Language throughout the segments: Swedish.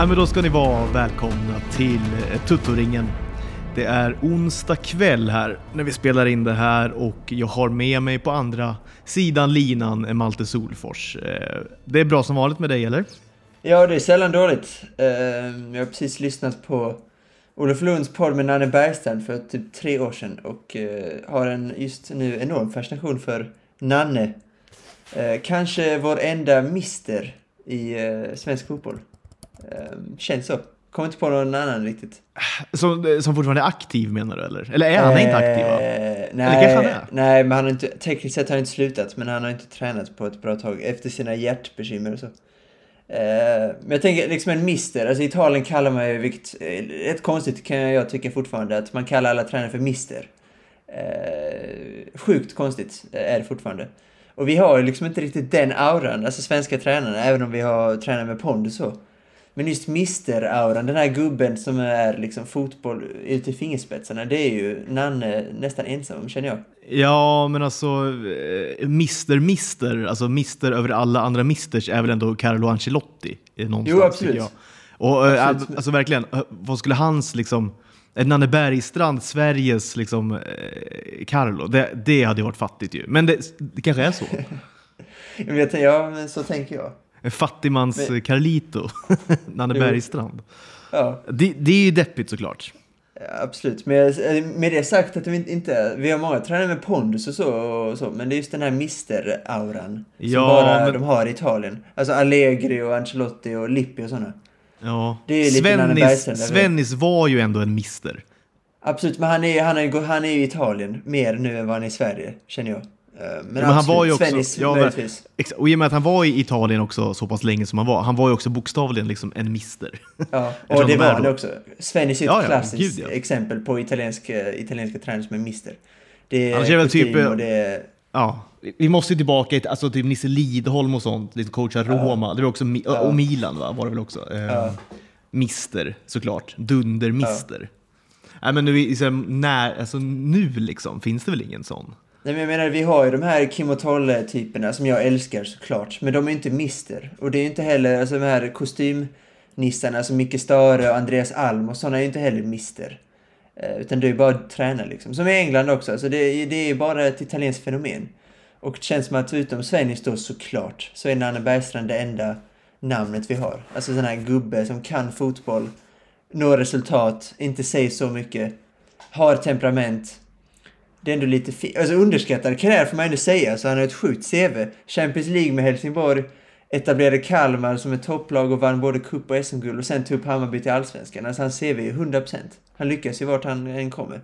Ja, men då ska ni vara välkomna till eh, Tuttoringen. Det är onsdag kväll här när vi spelar in det här och jag har med mig på andra sidan linan eh, Malte Solfors. Eh, det är bra som vanligt med dig eller? Ja, det är sällan dåligt. Jag har precis lyssnat på Olof Lunds podd med Nanne Bergstrand för typ tre år sedan och har en just nu enorm fascination för Nanne. Kanske vår enda mister i svensk fotboll. Eh, Känns så. Kommer inte på någon annan riktigt. Som, eh, som fortfarande är aktiv menar du eller? Eller är han inte aktiv? Va? Eh, Eller kanske han nej, är? nej, men han har inte, tekniskt sett har han inte slutat, men han har inte tränat på ett bra tag efter sina hjärtbekymmer och så. Eh, men jag tänker liksom en mister, alltså i Italien kallar man ju, vilket eh, rätt konstigt kan jag tycka fortfarande, att man kallar alla tränare för mister. Eh, sjukt konstigt eh, är det fortfarande. Och vi har ju liksom inte riktigt den auran, alltså svenska tränarna, även om vi har tränare med pondus så. Men just Mister-auran, den här gubben som är liksom fotboll ut i fingerspetsarna, det är ju Nanne nästan ensam om, känner jag. Ja, men alltså eh, Mister Mister, alltså Mister över alla andra Misters är väl ändå Carlo Ancelotti? Någonstans, Jo, absolut. jag. Och eh, Absolut. alltså verkligen, eh, vad skulle hans liksom, Nanne Bergstrand, Sveriges liksom, Carlo, det, det hade ju varit fattigt ju. Men det, det kanske är så. Jag vet, ja, men så tänker jag. En Fattigmans Men-. Carlito, Nanne. Bergstrand. Ja, Det, det är ju deppigt såklart. absolut. Men jag- med det sagt att vi inte, vi har många tränare med pondus och så, och så men det är just den här Mister-auran som Ja, bara men- de har i Italien. Alltså Allegri och Ancelotti och Lippi och sådana. Ja. Det är Svennis? Svennis var ju ändå en mister. Absolut, men han är, han är, han är i Italien mer nu än vad han är i Sverige, känner jag. Eh, Men, men han var ju också- Svennis ja, men- möjligtvis. Och i och med att han var i Italien också så pass länge som han var, han var ju också bokstavligen liksom en mister. Ja, och det de var han då. också. Svennis är ett Ja, ja, klassiskt gud, ja. exempel på italiensk, italienska tränare som är mister. Det är Annars är väl typ, eh, och det är... Ja, vi måste ju tillbaka till alltså, typ Nisse Lidholm och sånt, lite coacha Roma, det var också, och Milan va, var det väl också. Eh, Ja. Mister, såklart. Dunder-mister. Nej men nu, när, alltså, nu liksom, finns det väl ingen sån? Nej men jag menar, vi har ju de här Kim och Tolle-typerna som jag älskar såklart. Men de är ju inte mister. Och det är ju inte heller, alltså de här kostymnissarna som Micke Stare och Andreas Alm och sådana är ju inte heller mister. Eh, utan det är ju bara att träna liksom. Som i England också, alltså det, är- det är ju bara ett italienskt fenomen. Och det känns som att utom Svennis då såklart, så är Nanne Bergstrand det enda namnet vi har. Alltså sån här gubbe som kan fotboll, når resultat, inte säger så mycket, har temperament, det är ändå lite fi- alltså underskattad karriär får man ändå säga. Så han har ett sjukt CV. Champions League med Helsingborg, etablerade Kalmar som ett topplag och vann både cup och SM-guld och sen tog upp Hammarby till Allsvenskan. Alltså hans CV är 100%. Han lyckas ju vart han än kommer. Är,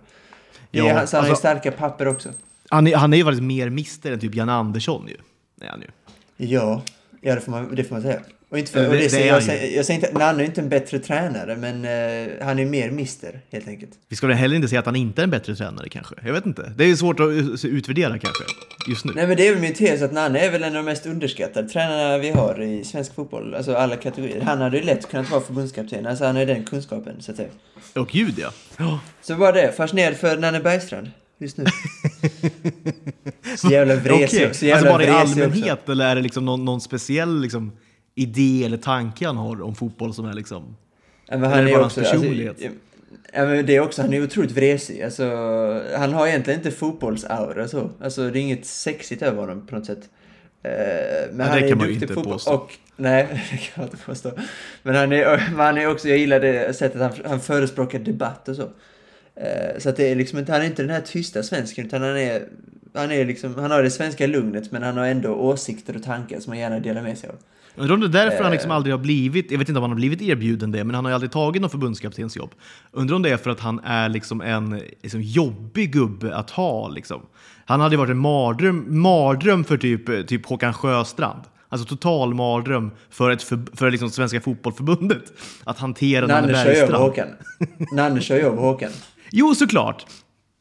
Ja, han, så han har ju alltså- starka papper också. Han är, han är ju faktiskt mer mister än typ Jan Andersson ju. Är han ju. Ja, ja det, får man, det får man säga. Och inte för, Det- och det, det jag, säger, jag säger inte, Nanne är inte en bättre tränare, men eh, han är mer mister helt enkelt. Vi ska väl heller inte säga att han inte är en bättre tränare kanske. Jag vet inte. Det är svårt att ut- utvärdera kanske, just nu. Nej men det är väl min tes att Nanne är väl en av de mest underskattade tränarna vi har i svensk fotboll. Alltså alla kategorier. Han hade ju lätt kunnat vara förbundskapten. Alltså han har ju den kunskapen så att säga. Och gud ja. Så bara det. Fascinerad för Nanne Bergstrand. Just nu. Så jävla vresig. Okej, Så jävla alltså bara i allmänhet också. eller är det liksom någon, någon speciell liksom, idé eller tanke han har om fotboll som är liksom... Ja, men han är är bara också, hans alltså, personlighet? ja, men det är också, han är otroligt vresig. Alltså, han har egentligen inte fotbollsaura så. Alltså det är inget sexigt över honom på något sätt. Eh, Men Nej, han det är kan man ju inte fotboll. påstå. Och, nej, det kan man inte påstå. Men han är, men han är också, jag gillar det sättet han, han förespråkar debatt och så. Eh, Så att det är liksom inte, han är inte den här tysta svensken utan han är, han är liksom, han har det svenska lugnet men han har ändå åsikter och tankar som han gärna delar med sig av. Undrar om det är därför han liksom Eh. aldrig har blivit, jag vet inte om han har blivit erbjuden det, men han har ju aldrig tagit någon förbundskaptensjobb. Undrar om det är för att han är liksom en liksom, jobbig gubbe att ha. Liksom. Han hade varit en mardröm, mardröm för typ, typ Håkan Sjöstrand. Alltså total mardröm för, ett för, för liksom Svenska Fotbollförbundet att hantera Nanne Bergstrand. Nanne kör ju över Håkan. Jo, såklart.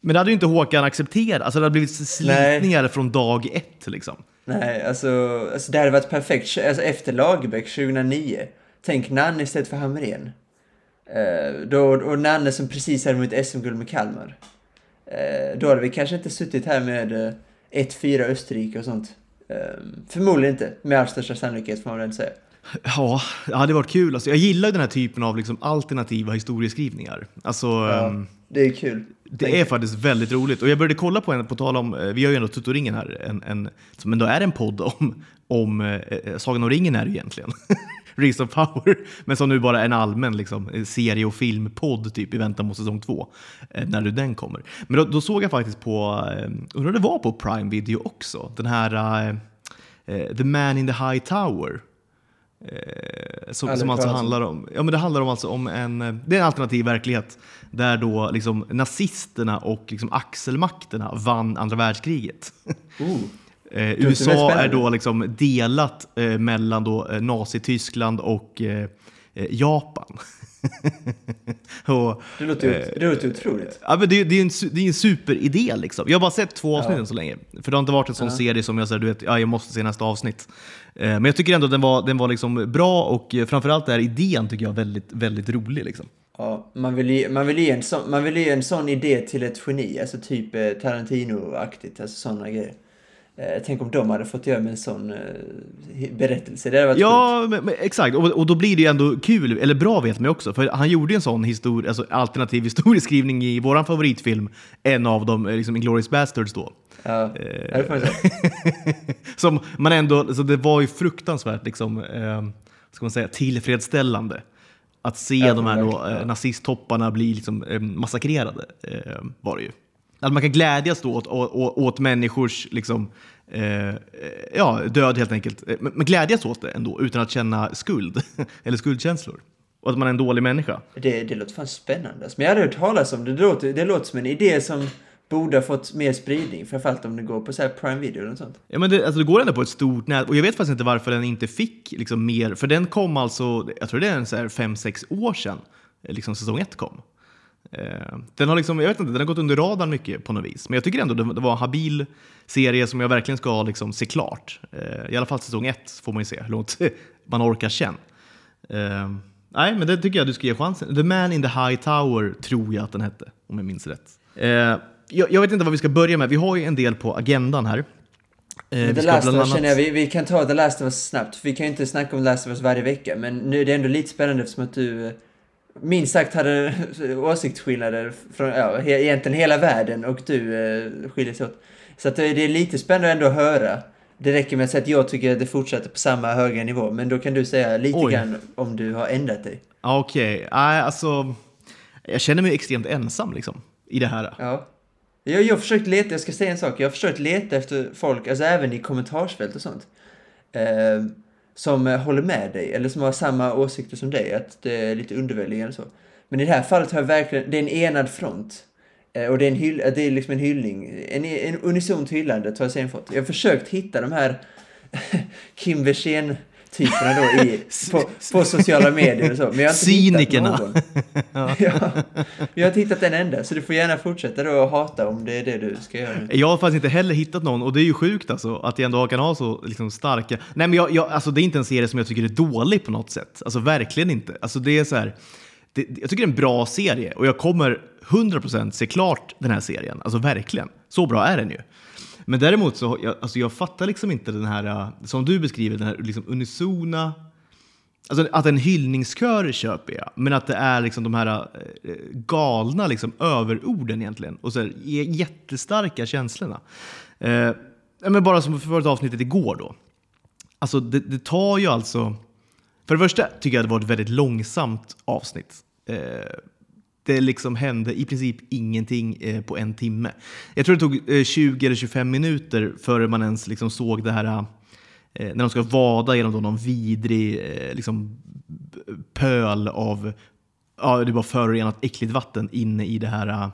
Men det hade ju inte Håkan accepterat. Alltså det hade blivit slitningar från dag ett. Liksom. Nej, alltså, alltså det hade varit perfekt. Alltså, efter Lagerbäck 2009, tänk Nanne istället för Hamrén. Eh, då, och Nanne som precis hade vunnit SM-guld med Kalmar. Eh, då hade vi kanske inte suttit här med eh, 1-4 Österrike och sånt. Eh, förmodligen inte, med all största sannolikhet får man väl säga. Ja, det hade varit kul. Alltså, jag gillar den här typen av liksom, alternativa historieskrivningar. Alltså, Ja, ehm, det är kul. det är faktiskt väldigt roligt. Och jag började kolla på en, på tal om, eh, vi har ju ändå Tuttoringen här, en, en, som ändå är en podd om, om eh, eh, Sagan om ringen är det egentligen. Rings of Power, men som nu bara är en allmän liksom, eh, serie och filmpodd typ i väntan på säsong två, eh, när nu den kommer. Men då, då såg jag faktiskt på, eh, undrar det var på Prime Video också, den här eh, The Man in the High Tower. Eh, som, som alltså handlar om, ja men det handlar om alltså om en, eh, det är en alternativ verklighet där då liksom nazisterna och liksom axelmakterna vann andra världskriget. Oh. Eh, USA är spännande. då liksom delat eh, mellan då eh, Nazityskland och Japan. och, Det låter, eh, det låter otroligt. Ja, men det, är- det, är en, det är en superidé liksom. Jag har bara sett två avsnitt Ja. än så länge. För det har inte varit en sån serie som jag säger, du vet, ja, jag måste se nästa avsnitt. Eh, men jag tycker ändå att den var, den var liksom bra och eh, framförallt är idén tycker jag väldigt, väldigt rolig. Liksom. Ja, man vill, ge, man, vill ge en sån, man vill ge en sån idé till ett geni, alltså typ eh, Tarantino-aktigt, alltså sådana grejer. Eh, tänk om de hade fått göra med en sån eh, berättelse, det hade varit. Ja, men, men, exakt. Och, och då blir det ju ändå kul, eller bra vet man ju också. För han gjorde ju en sån histori- alltså, alternativ historieskrivning i vår favoritfilm, en av dem, eh, liksom Inglourious Basterds då. Ja, det får man. Som man ändå, så det var ju fruktansvärt liksom, eh, ska man säga, tillfredsställande att se Ja, de här då, eh, nazisttopparna bli liksom, eh, massakrerade. Eh, var det ju. Att man kan glädjas då åt, åt, åt människors liksom, eh, ja, död helt enkelt. Eh, Men men glädjas åt det ändå utan att känna skuld eller skuldkänslor. Och att man är en dålig människa. Det, det låter fan spännande. alltså. Men jag hade hört talas om det. Det låter, det låter som en idé som borde ha fått mer spridning. Framförallt om det går på så här Prime Video eller något sånt. Ja, men det, alltså det går ändå på ett stort nät och jag vet faktiskt inte varför den inte fick liksom mer, för den kom alltså, jag tror det är en så här fem sex år sedan eh, liksom säsong ett kom. Eh, den har liksom, jag vet inte, den har gått under radarn mycket på något vis, men jag tycker ändå det, var en habil serie som jag verkligen ska liksom se klart. Eh, I alla fall säsong ett får man ju se hur långt man orkar sen. Eh, nej, men det tycker jag du ska ge chansen. The Man in the High Tower tror jag att den hette, om jag minns rätt. Jag, vet inte vad vi ska börja med, vi har ju en del på agendan här. Eh, The Last of Us känner jag, vi, vi kan ta The Last of Us snabbt. Vi kan ju inte snacka om The Last of Us varje vecka. Men nu är det ändå lite spännande eftersom att du minst sagt hade åsiktsskillnader från ja, egentligen hela världen och du eh, skiljer sig åt. Så att det, det är lite spännande ändå att höra. Det räcker med att säga att jag tycker att det fortsätter på samma höga nivå. Men då kan du säga lite Oj. grann om du har ändrat dig. Ja, Okej, nej alltså. Jag känner mig extremt ensam liksom i det här. Ja. Jag, jag har försökt leta, jag ska säga en sak, jag har försökt leta efter folk, alltså även i kommentarsfält och sånt. Eh, som eh, håller med dig, eller som har samma åsikter som dig, att det är lite underväldigande så. Men i det här fallet har jag verkligen, det är en enad front. Eh, och det är, en hyll, det är liksom en hyllning, en, en unisont hyllande har jag sen fått. Jag har försökt hitta de här Kim Versén typerna då i, på, på sociala medier och så. Men jag har inte Cynikerna. hittat någon. ja. Jag har inte hittat en enda, så du får gärna fortsätta då att hata om det är det du ska göra. Jag har faktiskt inte heller hittat någon och det är ju sjukt alltså att jag ändå kan ha så liksom, starka... Nej men jag, jag, alltså, det är inte en serie som jag tycker är dålig på något sätt. Alltså verkligen inte. Alltså, det är så här, det, jag tycker det är en bra serie och jag kommer 100% se klart den här serien. Alltså verkligen. Så bra är den ju. Men däremot så jag, alltså, jag fattar liksom inte den här, äh, som du beskriver, den här liksom unisona Alltså att en hyllningskör köper jag, men att det är liksom de här äh, galna liksom överorden egentligen och så här, jättestarka känslorna. Eh, men bara som för ett avsnittet igår då. Alltså det, det tar ju alltså... För det första tycker jag att det var ett väldigt långsamt avsnitt. Eh, det liksom hände i princip ingenting eh, på en timme. Jag tror det tog eh, 20 eller 25 minuter före man ens liksom såg det här eh, när de ska vada genom då någon vidrig eh, liksom, pöl av ja, det var förorenat äckligt vatten inne i det här eh,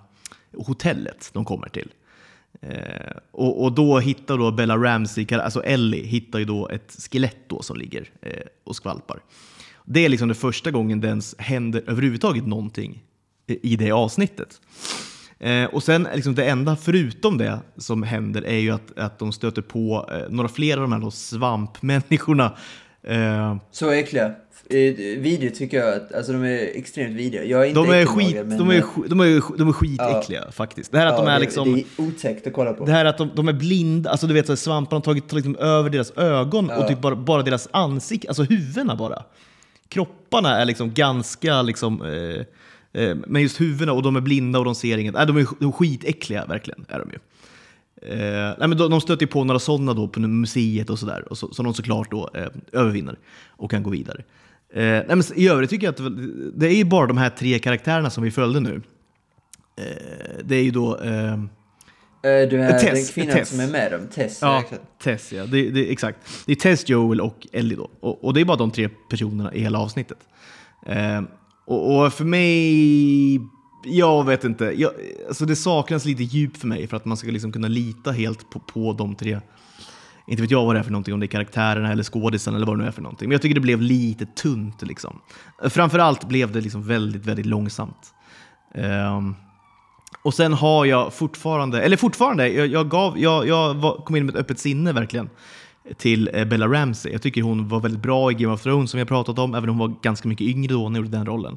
hotellet de kommer till. Eh, och, och då hittar då Bella Ramsey, alltså Ellie, hittar ju då ett skelett då som ligger eh, och skvalpar. Det är liksom den första gången det ens händer överhuvudtaget någonting i det avsnittet. Eh, och sen liksom det enda förutom det som händer är ju att, att de stöter på eh, några fler av de här då svampmänniskorna Eh, Så äckliga. Eh, Vidrigt tycker jag. Att, alltså de är extremt vidriga. Jag är inte de, är skit, men, de, är, eh, de, är, de är skitäckliga faktiskt. Det här att ja, de är det- liksom... Det är otäckt att kolla på. Det här att de, de är blinda, alltså du vet så svamparna har tagit liksom över deras ögon och typ bara, bara deras ansikten, alltså huvudena bara. Kropparna är liksom ganska liksom, eh, eh, men just huvudena och de är blinda och de ser inget. Nej, de är, de är skitäckliga verkligen, är de ju. Eh, nej, men de, de stöter på några sådana då på museet och sådär, och så, som de såklart då eh, övervinner och kan gå vidare. Eh, nej, men I övrigt tycker jag att det- är ju bara de här tre karaktärerna som vi följde nu. Eh, det är ju då eh, Du är Tess, den kvinnan Tess. som är med dem. Tess. Ja, exakt. Tess ja. Det, det, exakt. Det är Tess, Joel och Ellie då. Och, och det är bara de tre personerna i hela avsnittet. Och, och för mig, jag vet inte. Jag, alltså det saknas lite djup för mig för att man ska liksom kunna lita helt på, på de tre. Inte vet jag vad det är för någonting, om det är karaktärerna eller skådisen eller vad det nu är för någonting. Men jag tycker det blev lite tunt liksom. Framförallt blev det liksom väldigt, väldigt långsamt. Um, och sen har jag fortfarande, eller fortfarande, jag, jag, gav, jag, jag var, kom in med ett öppet sinne verkligen till eh, Bella Ramsey. Jag tycker hon var väldigt bra i Game of Thrones som jag pratat om, även om hon var ganska mycket yngre då när hon gjorde den rollen.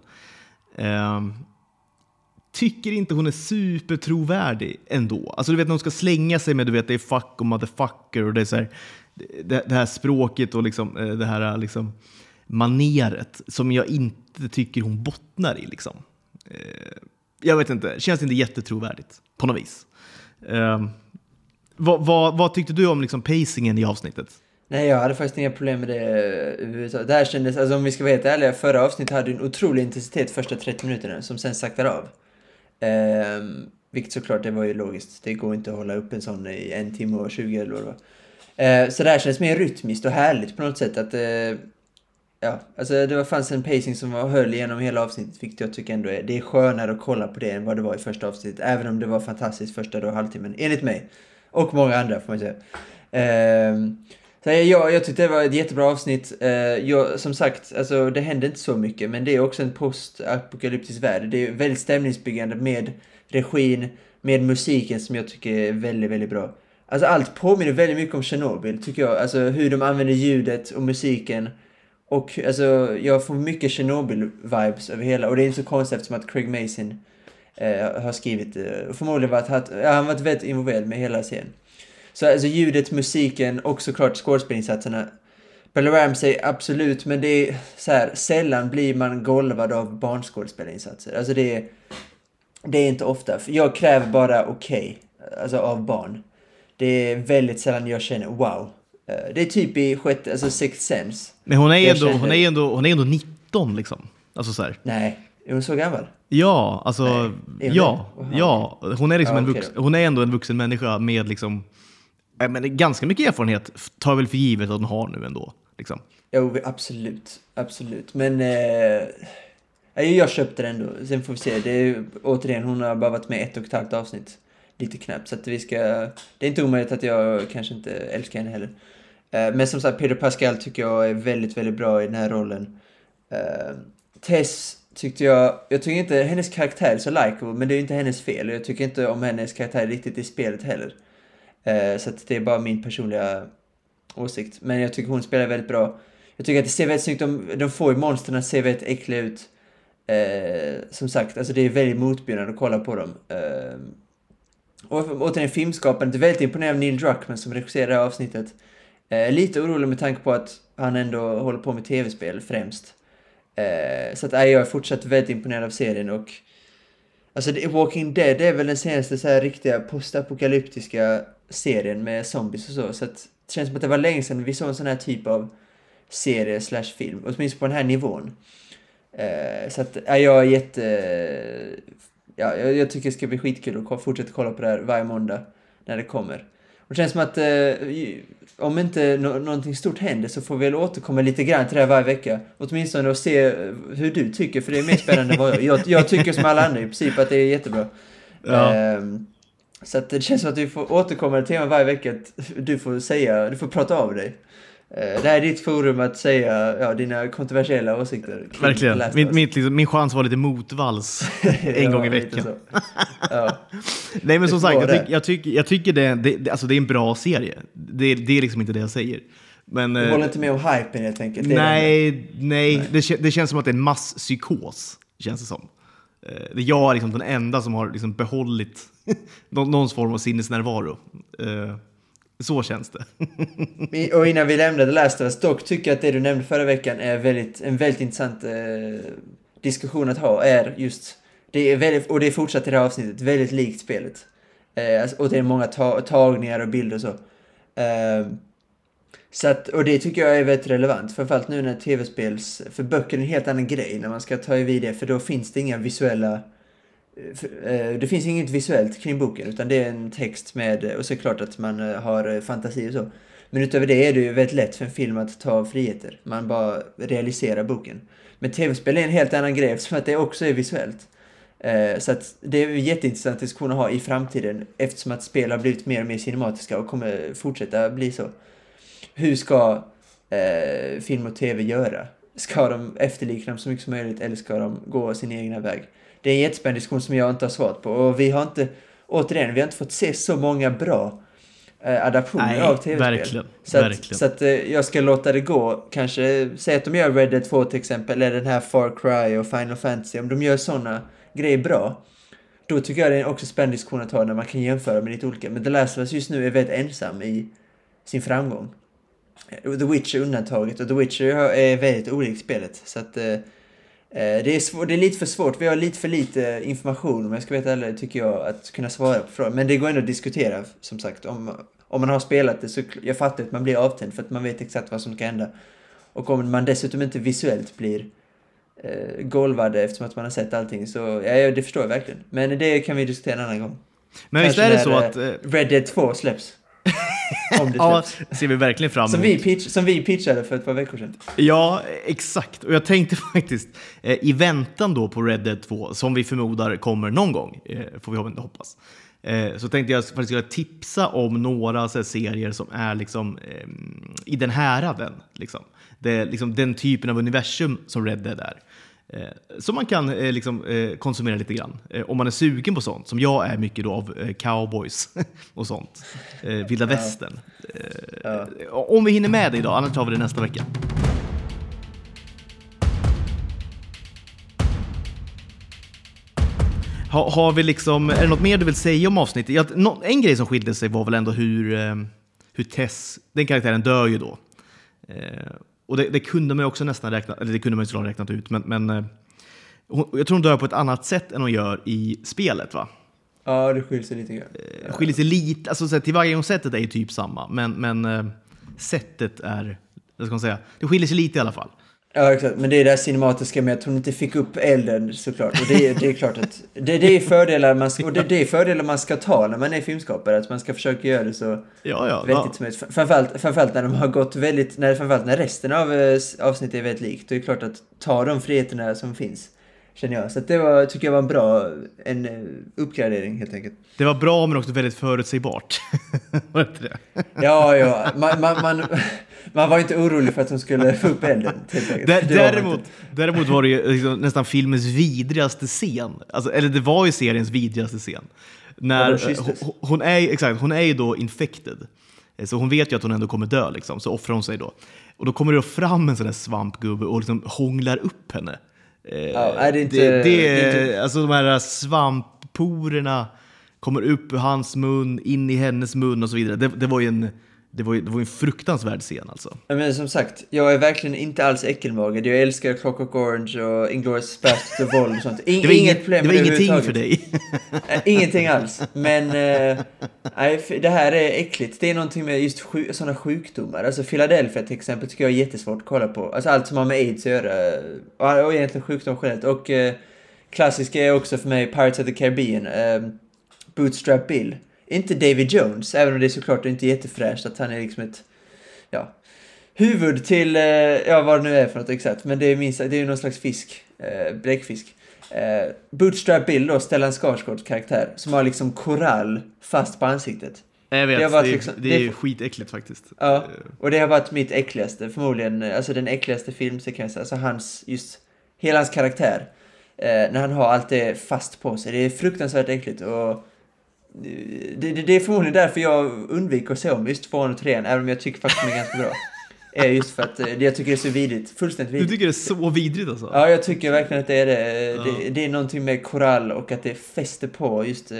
Um, tycker inte hon är supertrovärdig ändå. Alltså du vet när hon ska slänga sig med du vet det är fuck och motherfucker och det är så här, det, det här språket och liksom, eh, det här eh, liksom maneret som jag inte tycker hon bottnar i. Liksom. Uh, jag vet inte, känns inte jättetrovärdigt på något vis. Um, vad, vad, vad tyckte du om liksom pacingen i avsnittet? Nej, jag hade faktiskt inga problem med det eh, överhuvudtaget. Det här kändes, alltså om vi ska vara helt ärliga, förra avsnittet hade en otrolig intensitet första 30 minuterna som sen saktade av. Ehm, vilket såklart, det var ju logiskt. Det går inte att hålla upp en sån i en timme och 20 eller vad det var. Ehm, så det här kändes mer rytmiskt och härligt på något sätt. Att, eh, ja, alltså det var, fanns en pacing som var höll genom hela avsnittet, vilket jag tycker ändå är, det är skönare att kolla på det än vad det var i första avsnittet. Även om det var fantastiskt första då halvtimmen, enligt mig. Och många andra får man säga. Ehm, så jag, jag tyckte det var ett jättebra avsnitt. Eh, jag, som sagt, alltså, det hände inte så mycket, men det är också en postapokalyptisk värld. Det är väldigt stämningsbyggande med regin, med musiken som jag tycker är väldigt, väldigt bra. Alltså allt påminner väldigt mycket om Tjernobyl, tycker jag. Alltså hur de använder ljudet och musiken. Och alltså, jag får mycket Tjernobyl-vibes över hela, och det är inte så konstigt eftersom att Craig Mason eh, har skrivit, eh, förmodligen varit, haft, ja, han varit väldigt involverad med hela serien. Så alltså ljudet, musiken och såklart skådespelinsatserna. Bella Ramsey, absolut, men det är så här, sällan blir man golvad av barnskådespelarinsatser. Alltså det är, det är inte ofta. Jag kräver bara okej, alltså av barn. Det är väldigt sällan jag känner wow. Eh, Det är typ i sjätte, alltså Sixth Sense. Men hon är, Jag ändå, kände- hon, är ändå, hon är ändå 19 liksom. Alltså så här. Nej, är hon så gammal? Ja, alltså Nej, ja, det? Ja. Hon är liksom Ja, en vux, hon är ändå en vuxen människa med liksom, äh, men ganska mycket erfarenhet tar jag väl för givet att hon har nu ändå. Liksom. Jo, absolut. Absolut. Men... Eh, nej, jag köpte den ändå. Sen får vi se. Det är, återigen, hon har bara varit med ett och ett halvt avsnitt. Lite knappt. Så att vi ska... Det är inte omöjligt att jag kanske inte älskar henne heller. Eh, men som sagt, Peter Pascal tycker jag är väldigt, väldigt bra i den här rollen. Eh, Tess tyckte jag... Jag tycker inte hennes karaktär är så likeable, men det är ju inte hennes fel. Jag tycker inte om hennes karaktär riktigt i spelet heller. Eh, så att det är bara min personliga åsikt. Men jag tycker hon spelar väldigt bra. Jag tycker att det ser väldigt snyggt ut. De, de får ju monstren ser väldigt äckliga ut. Eh, som sagt, alltså det är väldigt motbjudande att kolla på dem. Eh, och återigen filmskapandet, väldigt imponerad av Neil Druckmann som regisserar det här avsnittet. Eh, lite orolig med tanke på att han ändå håller på med tv-spel främst. Eh, så att nej, jag är fortsatt väldigt imponerad av serien och Alltså The Walking Dead är väl den senaste så här riktiga postapokalyptiska serien med zombies och så. Så att det känns som att det var länge sedan vi såg en sån här typ av serie slash film. Åtminstone på den här nivån. Eh, så att ja, jag är jätte... Ja, jag, jag tycker det ska bli skitkul att fortsätta kolla på det här varje måndag när det kommer. Och det känns som att eh, om inte nå- någonting stort händer så får vi väl återkomma lite grann till det här varje vecka. Åtminstone och se eh, hur du tycker, för det är mer spännande än vad jag jag, jag tycker som alla andra i princip att det är jättebra. Ja. Ehm, så det känns som att vi får återkomma till teman varje vecka. Att du får säga, du får prata av dig. Eh, det här är ditt forum att säga ja, dina kontroversiella åsikter. Verkligen. Min, min, liksom, min chans var lite motvalls en Ja, gång i veckan. Ja. Nej men som sagt, jag, tyck, jag, tycker, jag tycker det, det, alltså det är en bra serie. Det, det är liksom inte det jag säger. Men, Du eh, håller inte med om hypen helt enkelt? det nej, nej, Det, det känns som att det är en masspsykos, känns det som. Eh, det är jag liksom den enda som har liksom behållit någon, någon form av sinnesnärvaro. Så känns det. Och innan vi lämnar The Last of Us, dock tycker jag att det du nämnde förra veckan är väldigt, en väldigt intressant eh, diskussion att ha, är just, det är väldigt, och det är fortsatt i det här avsnittet, väldigt likt spelet. Eh, alltså, och det är många ta tagningar och bilder och så. Eh, så att, och det tycker jag är väldigt relevant, framförallt nu när tv-spels, för böcker är en helt annan grej när man ska ta vid det, för då finns det inga visuella eh, Eh, det finns inget visuellt kring boken utan det är en text med, och så är det klart att man eh, har eh, fantasi och så. Men utöver det är det ju väldigt lätt för en film att ta friheter. Man bara realiserar boken. Men tv-spel är en helt annan grej eftersom att det också är visuellt. Så att det är en jätteintressant diskussion att ha i framtiden eftersom att spel har blivit mer och mer cinematiska och kommer fortsätta bli så. Hur ska eh, film och tv göra? Ska de efterlikna dem så mycket som möjligt eller ska de gå sin egna väg? Det är en jättespännande diskussion som jag inte har svarat på och vi har inte, återigen, vi har inte fått se så många bra eh, adaptioner Nej, av tv-spel. verkligen, Så att, verkligen. så att eh, jag ska låta det gå, kanske, säg att de gör Red Dead 2 till exempel, eller den här Far Cry och Final Fantasy, om de gör sådana grejer bra, då tycker jag det är också spännande diskussion att ha när man kan jämföra med lite olika. Men The Last of Us just nu är väldigt ensam i sin framgång. The Witcher undantaget och The Witcher är väldigt olikt spelet. Så att eh, det, är svår, det är lite för svårt, vi har lite för lite information om jag ska veta ärligt, tycker jag, att kunna svara på frågan. Men det går ändå att diskutera, som sagt. Om, om man har spelat det så jag fattar att man blir avtänd för att man vet exakt vad som ska hända. Och om man dessutom inte visuellt blir eh, golvad eftersom att man har sett allting så, ja, det förstår jag verkligen. Men det kan vi diskutera en annan gång. Men visst är det så eh, att... eh, Red Dead 2 släpps. om det Ja, ser vi verkligen fram Som emot. vi, pitch, som vi pitchade för ett par veckor sedan. Ja, exakt. Och jag tänkte faktiskt, eh, i väntan då på Red Dead 2, som vi förmodar kommer någon gång, eh, får vi hoppas- eh, så tänkte jag faktiskt skulle tipsa om några så här, serier som är liksom, eh, i den häraden. Liksom. Det är liksom den typen av universum som Red Dead är. Eh, som man kan eh, liksom, eh, konsumera lite grann. Om man är sugen på sånt, som jag är mycket då av cowboys och sånt. Vilda västern. Ja. Om vi hinner med det idag, annars tar vi det nästa vecka. Ha, har vi liksom, är det något mer du vill säga om avsnittet? Ja, nå- en grej som skilde sig var väl ändå hur, hur Tess, den karaktären dör ju då. Eh, och det, det kunde man också nästan räkna, eller det kunde man såklart räknat ut, men, men eh, hon, jag tror hon dör på ett annat sätt än hon gör i spelet va? Ja, det skiljer sig lite grann. Det skiljer sig lite, alltså så här, tillvägagångssättet är ju typ samma, men, men eh, sättet är, vad ska man säga, det skiljer sig lite i alla fall. Ja, exakt. Men det är det cinematiska med att hon inte fick upp elden såklart. Och det, är- det är klart att det, det är fördelar man ska, och det, det är fördelar man ska ta när man är filmskapare. Att man ska försöka göra det så Ja, ja. vettigt som möjligt. Framförallt, framförallt när de har gått väldigt, när, framförallt när resten av eh, avsnittet är väldigt likt. Det är klart att ta de friheterna som finns. Känner jag. Så det var, tycker jag var en bra, en eh, uppgradering helt enkelt. Det var bra men också väldigt förutsägbart. var det inte det? Ja, ja. Man, man, man, man var inte orolig för att de skulle få upp elden. Däremot, däremot var det ju liksom nästan filmens vidrigaste scen. Alltså, eller det var ju seriens vidrigaste scen. När, Ja, kysstes. hon, hon, är, exakt, hon är ju då infected. Eh, Så hon vet ju att hon ändå kommer dö, liksom, så offrar hon sig då. Och då kommer det då fram en sån där svampgubbe och liksom hånglar upp henne. Eh, Ja, nej, det är inte- det, det är inte- Alltså de här svampporerna kommer upp ur hans mun, in i hennes mun och så vidare. Det, det var ju en, det var ju, det var en fruktansvärd scen alltså. Men som sagt, jag är verkligen inte alls äckelmagad. Jag älskar Clockwork Orange och Inglourious Basterds och våld och sånt. In, Det var, inget problem det var ingenting för dig. Ingenting alls. Men för det här är äckligt. Det är någonting med just sju, sådana sjukdomar. Alltså Philadelphia till exempel tycker jag är jättesvårt att kolla på. Alltså allt som har med aids att göra. Och, och egentligen sjukdom generellt. Och eh, klassiska är också för mig Pirates of the Caribbean. Eh, Bootstrap Bill. Inte David Jones, även om det är såklart inte är jättefräscht att han är liksom ett, ja, huvud till, eh, ja vad det nu är för något exakt, men det är minst, det är ju någon slags fisk, eh, bläckfisk. Eh, Bootstrap Bill då, Stellan Skarsgårds karaktär, som har liksom korall fast på ansiktet. Jag vet, Det det, varit är, liksom- det det- är ju skitäckligt faktiskt. Ja, och det har varit mitt äckligaste, förmodligen, alltså den äckligaste filmsekvensen, alltså hans, just, hela hans karaktär. Eh, när han har allt det fast på sig, det är fruktansvärt äckligt och det, det, det är förmodligen därför jag undviker att se om just tvåan och trean, även om jag tycker faktiskt de är ganska bra är just för att eh, jag tycker det är så vidrigt. Fullständigt Du vidrigt. tycker det är så vidrigt alltså? Ja, jag tycker verkligen att det är det. Det, det är någonting med korall och att det fäster på just eh,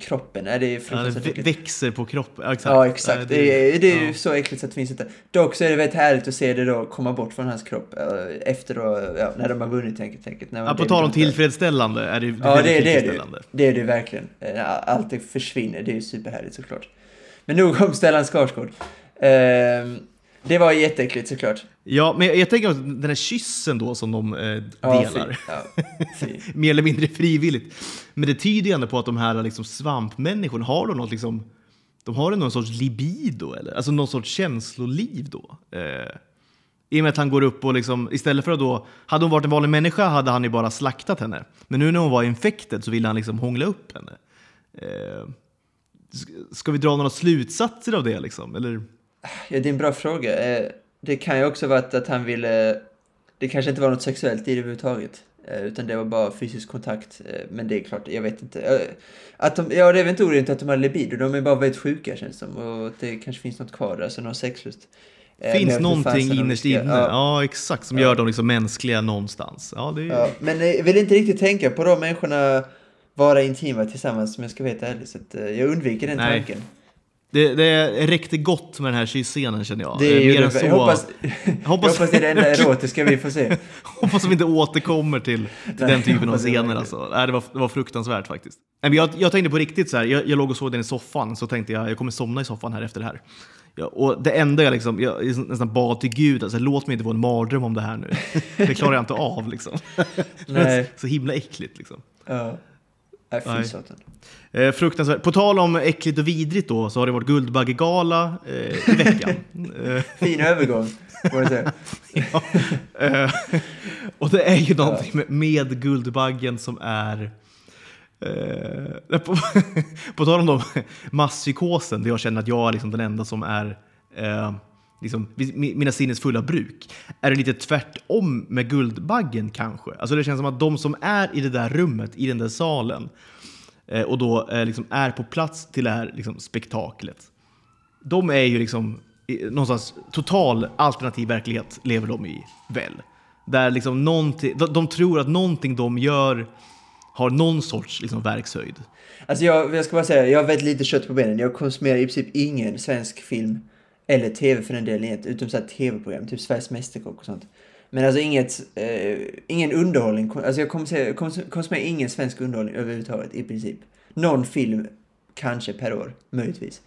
kroppen. Ja, det är Ja, det fruktansvärt vä- äckligt. växer på kroppen. Ja, exakt. Ja, exakt. Ja, Det är, det är ju ja. så äckligt så att det finns inte. Dock så är det väldigt härligt att se det då komma bort från hans kropp eh, efter då, ja, när de har vunnit helt enkelt. Ja, på tal om tillfredsställande är det, det är Ja, det, är- det är det ju. Det är det verkligen. Allt det försvinner, det är ju superhärligt såklart. Men nog om Stellan Skarsgård. Ehm, det var jätteäckligt såklart. Ja, men jag, tänker att den här kyssen då som de eh, delar. Ja, mer eller mindre frivilligt. Men det tyder ju ändå på att de här liksom, svampmänniskorna har då något liksom, de har någon sorts libido, eller? Alltså någon sorts känsloliv då. Eh, I och med att han går upp och liksom, istället för att då, hade hon varit en vanlig människa hade han ju bara slaktat henne. Men nu när hon var infected så ville han liksom hångla upp henne. Eh, ska vi dra några slutsatser av det liksom? Eller? Ja, det är en bra fråga. Eh, Det kan ju också vara att, han ville... Det kanske inte var något sexuellt i det överhuvudtaget. eh, Utan det var bara fysisk kontakt. eh, Men det är klart, jag vet inte. Att de, ja, det är väl inte orimligt att de har libido. De är bara väldigt sjuka känns det som. Och det kanske finns något kvar där, alltså någon sexlust. Finns någonting innerst inne? Ja. Ja, exakt. Som Ja. gör dem liksom mänskliga någonstans. Ja, det är... ja. Men jag vill inte riktigt tänka på de människorna vara intima tillsammans, om jag ska vara helt ärlig. Så jag undviker den Nej. tanken. Det, det räckte gott med den här kysscenen känner jag. Det Eh, är ju Mer än så. jag, hoppas, jag hoppas- hoppas det är det enda erotiska vi får se. Hoppas vi inte återkommer till, till Nej, den typen av scener. Alltså. Nej, det, var, det var fruktansvärt faktiskt. Nej, men Jag, jag tänkte på riktigt så här, jag, jag låg och såg den i soffan, så tänkte jag jag kommer somna i soffan här efter det här. Ja, och det enda jag, liksom, jag nästan bad till Gud, alltså, låt mig inte få en mardröm om det här nu. Det klarar jag inte av. Liksom. Nej. Så himla äckligt. Liksom. Ja. Nej, fy Nej. satan. Eh, fruktansvärt. På tal om äckligt och vidrigt då, så har det varit Guldbaggegala eh, i veckan. Fin övergång, får säga. ja. eh, och det är ju någonting med, med Guldbaggen som är... Eh, på, på tal om då, masspsykosen, där jag känner att jag är liksom den enda som är eh, liksom, mina sinnesfulla bruk. Är det lite tvärtom med Guldbaggen kanske? Alltså det känns som att de som är i det där rummet, i den där salen, eh, och då eh, liksom är på plats till det här liksom, spektaklet. De är ju liksom någonstans total alternativ verklighet lever de i väl. Där liksom någonting, de, de tror att någonting de gör har någon sorts liksom, verkshöjd. Alltså jag, jag ska bara säga, jag har väldigt lite kött på benen. Jag konsumerar i princip ingen svensk film, eller tv för den delen, utom så här tv-program, typ Sveriges Mästerkock och sånt. Men alltså inget, eh, ingen underhållning, alltså jag konsumerar, kons- konsumerar ingen svensk underhållning överhuvudtaget i princip. Någon film, kanske per år, möjligtvis.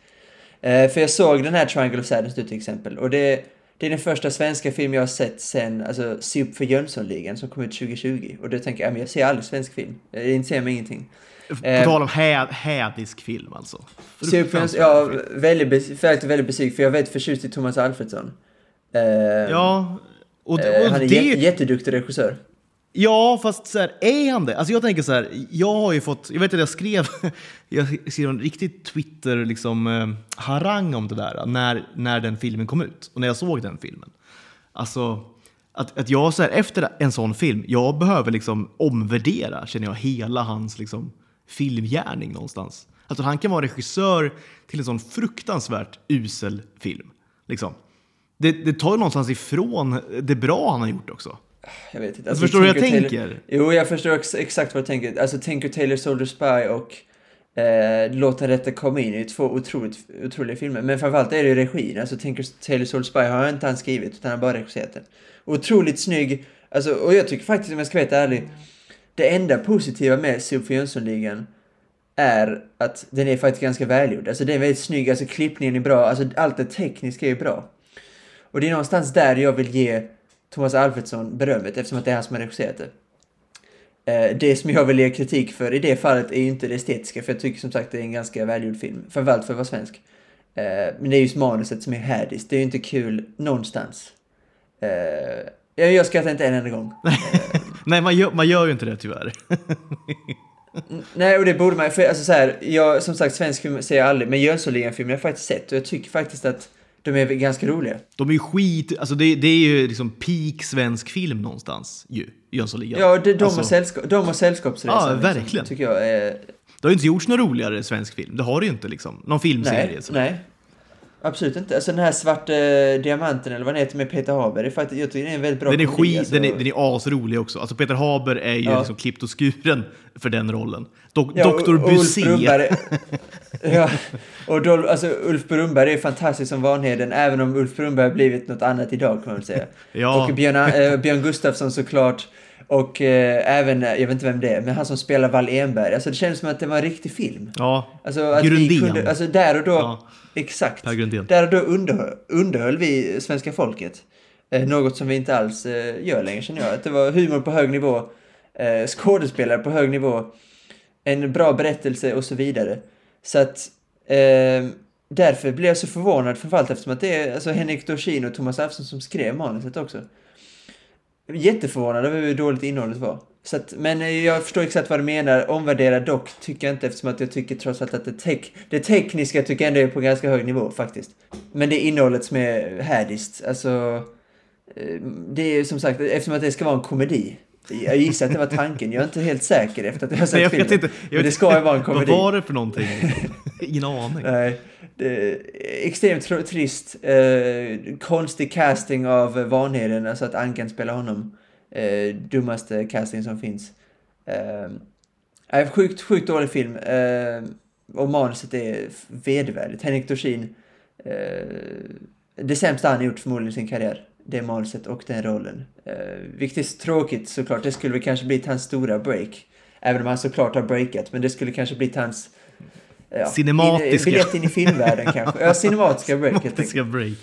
Eh, för jag såg den här Triangle of Sadness nu till exempel, och det, det är den första svenska film jag har sett sen, alltså Se upp för Jönssonligan som kom ut 2020. Och då tänker jag, men jag ser aldrig svensk film. Eh, det intresserar mig ingenting. På Eh, tal om hä, hädisk film alltså. Jönsson, ja, väldigt, väldigt, väldigt besviken, för jag är väldigt förtjust i Thomas Alfredsson. Eh, Ja, och, eh, och han är det... jä- jätteduktig regissör. Ja, fast så här, är han det? Alltså jag tänker så här, jag har ju fått, jag vet att jag skrev, jag skrev en riktig Twitter liksom eh, harang om det där när, när den filmen kom ut och när jag såg den filmen. Alltså att, att jag så här, efter en sån film, jag behöver liksom omvärdera, känner jag, hela hans liksom filmgärning någonstans. Alltså han kan vara regissör till en sån fruktansvärt usel film. Liksom. Det, det tar någonstans ifrån det bra han har gjort också. Jag vet inte. Alltså, förstår du hur jag tänker? Jo, jag förstår ex exakt vad du tänker. Alltså, Tinker Tailor Soldier Spy och eh, Låt den rätte komma in ju två otroligt, otroliga filmer. Men framförallt är det ju regin. Alltså, Tinker Tailor Soldier Spy har inte han skrivit, utan han har bara regisserat den. Otroligt snygg. Alltså, och jag tycker faktiskt, om jag ska vara helt ärlig, det enda positiva med Sofie Jönssonligan är att den är faktiskt ganska välgjord. Alltså den är väldigt snygg, alltså klippningen är bra, alltså allt det tekniska är ju bra. Och det är någonstans där jag vill ge Thomas Alfredsson berömmet eftersom att det är han som har regisserat det. Eh, det som jag vill ge kritik för i det fallet är ju inte det estetiska, för jag tycker som sagt det är en ganska välgjord film. Framförallt för att vara svensk. Eh, men det är just manuset som är hädiskt, Det är ju inte kul någonstans. Eh, jag skrattar inte en enda gång. Nej, man gör, man gör ju inte det tyvärr. Nej, och det borde man för alltså så här, jag, som sagt, svensk film ser jag aldrig, men Jönssonligan-filmen har jag faktiskt sett och jag tycker faktiskt att de är ganska roliga. De är ju skit, alltså det, det är ju liksom peak svensk film någonstans ju, Jönssonligan. Ja, de, de, Alltså, och, sällskap, de och Sällskapsresan. Ja, liksom, verkligen. tycker jag är... Det har ju inte gjorts någon roligare svensk film, det har det ju inte liksom. Någon filmserie. Nej, nej. Absolut inte. Alltså den här svarta diamanten eller vad den heter med Peter Haber, det är faktiskt, jag tycker det är en väldigt bra Den är, komedi, skit, alltså. den, är, den är asrolig också. Alltså Peter Haber är ju Ja. liksom klippt och skuren för den rollen. Dok, Ja, Dr. Busé. Ja, och då, alltså Ulf Brunnberg är fantastisk som Vanheden, även om Ulf Brunnberg har blivit något annat idag kan man väl säga. Ja. Och Björn, eh, Björn Gustafsson såklart. Och eh, även, eh, jag vet inte vem det är, men han som spelar Wall Enberg. Alltså det känns som att det var en riktig film. Ja, Alltså att Grundén. kunde, alltså där och då, Ja. exakt. Där och då underhöll, underhöll vi svenska folket. Eh, något som vi inte alls eh, gör längre känner jag. Att det var humor på hög nivå, eh, skådespelare på hög nivå, en bra berättelse och så vidare. Så att eh, därför blev jag så förvånad framförallt eftersom att det är alltså, Henrik Dorsin och Thomas Alfsson som skrev manuset också. Jätteförvånad över hur dåligt innehållet var. Så att, men eh, jag förstår exakt vad du menar. Omvärdera dock tycker jag inte eftersom att jag tycker trots allt att det, tek- det tekniska tycker jag ändå är på ganska hög nivå faktiskt. Men det är innehållet som är härdiskt. Alltså, eh, det är som sagt eftersom att det ska vara en komedi. Jag gissar att det var tanken. Jag är inte helt säker efter att jag har sett Nej, jag filmen. inte. Jag Men det ska ju vara en komedi. Vad var det för någonting? Ingen aning. Nej, Eh, extremt trist. Eh, konstig casting av eh, Vanheden, alltså att Ankan spelar honom. Eh, dummaste casting som finns. Eh, eh, sjukt, sjukt dålig film. Eh, och manuset är vedervärdigt. Henrik Dorsin. Eh, det sämsta han har gjort förmodligen i sin karriär. Det manuset och den rollen. Eh, vilket är tråkigt såklart. Det skulle väl kanske blivit hans stora break. Även om han såklart har breakat. Men det skulle kanske blivit hans Ja, Cinematiska. In, biljett in i filmvärlden kanske. Ja, cinematiska break. Cinematiska break.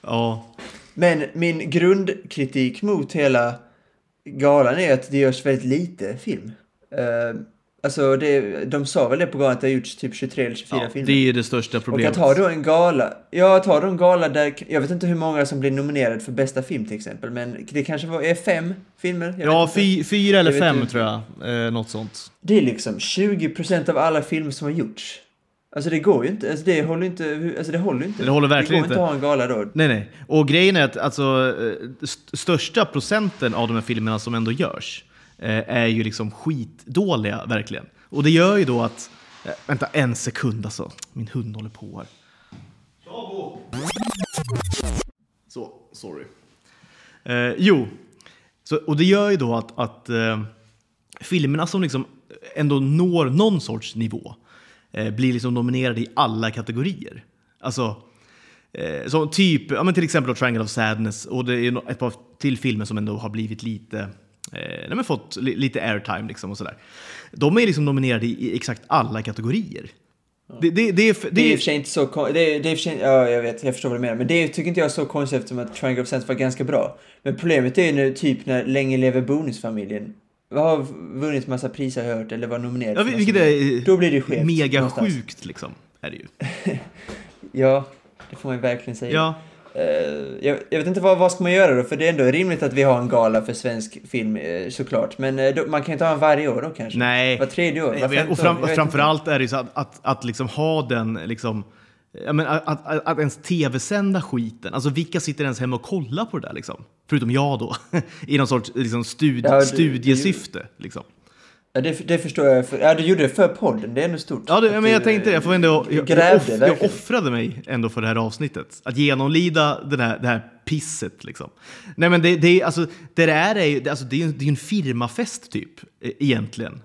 Ja. Men min grundkritik mot hela galan är att det görs väldigt lite film. Uh, alltså, det, de sa väl det på galan att det har gjorts typ 23 eller 24 ja filmer. det är det största Och problemet. att ha då en gala, ja att ha då en gala där, jag vet inte hur många som blir nominerade för bästa film till exempel, men det kanske var, är fem filmer? Ja, fy, fyra eller fem tror jag. Eh, något sånt. Det är liksom 20% av alla filmer som har gjorts. Alltså det går ju inte, alltså det håller inte, alltså det håller inte. Det håller verkligen det går inte. inte att ha en gala då. Nej, nej. Och grejen är att alltså, eh, st- största procenten av de här filmerna som ändå görs eh, är ju liksom skitdåliga, verkligen. Och det gör ju då att... Eh, vänta en sekund alltså. Min hund håller på här. Så, sorry. Eh, jo, så, och det gör ju då att, att eh, filmerna som liksom ändå når någon sorts nivå eh, blir liksom nominerade i alla kategorier. Alltså, eh, som typ, ja, men till exempel då Triangle of Sadness och det är ett par till filmer som ändå har blivit lite, eh, nej, men fått li, lite airtime liksom och sådär. De är liksom nominerade i, exakt alla kategorier. Det, det, det, är, Det är i och för sig inte så kon- det är, det är i och för sig, ja jag vet, jag förstår vad du menar. Men det tycker inte jag är så konstigt eftersom att Triangle of Sense var ganska bra. Men problemet är nu typ när Länge lever bonusfamiljen har vunnit massa priser har jag hört, eller var nominerad. ja, vilket är Då blir det skevt. mega någonstans. sjukt liksom. Är det ju. Ja, det får man ju verkligen säga. Ja, Eh, jag, jag vet inte vad, vad ska man göra då, för det är ändå rimligt att vi har en gala för svensk film eh, såklart. Men eh, då, man kan ju inte ha en varje år då kanske? Nej. Var tredje år? Var vet, och fram, framförallt är det ju så att, att, att liksom ha den, liksom, ja, men att, att, att ens tv-sända skiten, alltså vilka sitter ens hemma och kollar på det där liksom? Förutom jag då, i någon sorts liksom, stud, Ja, du- studiesyfte. Liksom. Ja, det, det förstår jag. För, ja, du gjorde det för podden, det är ändå stort. Ja, det, men du, jag tänkte jag får ändå, jag, jag, grävde jag verkligen. offrade mig ändå för det här avsnittet. Att genomlida den här, det här pisset liksom. Nej men det, det, är- alltså, det är det- alltså, det är det är en firmafest typ, eh, egentligen.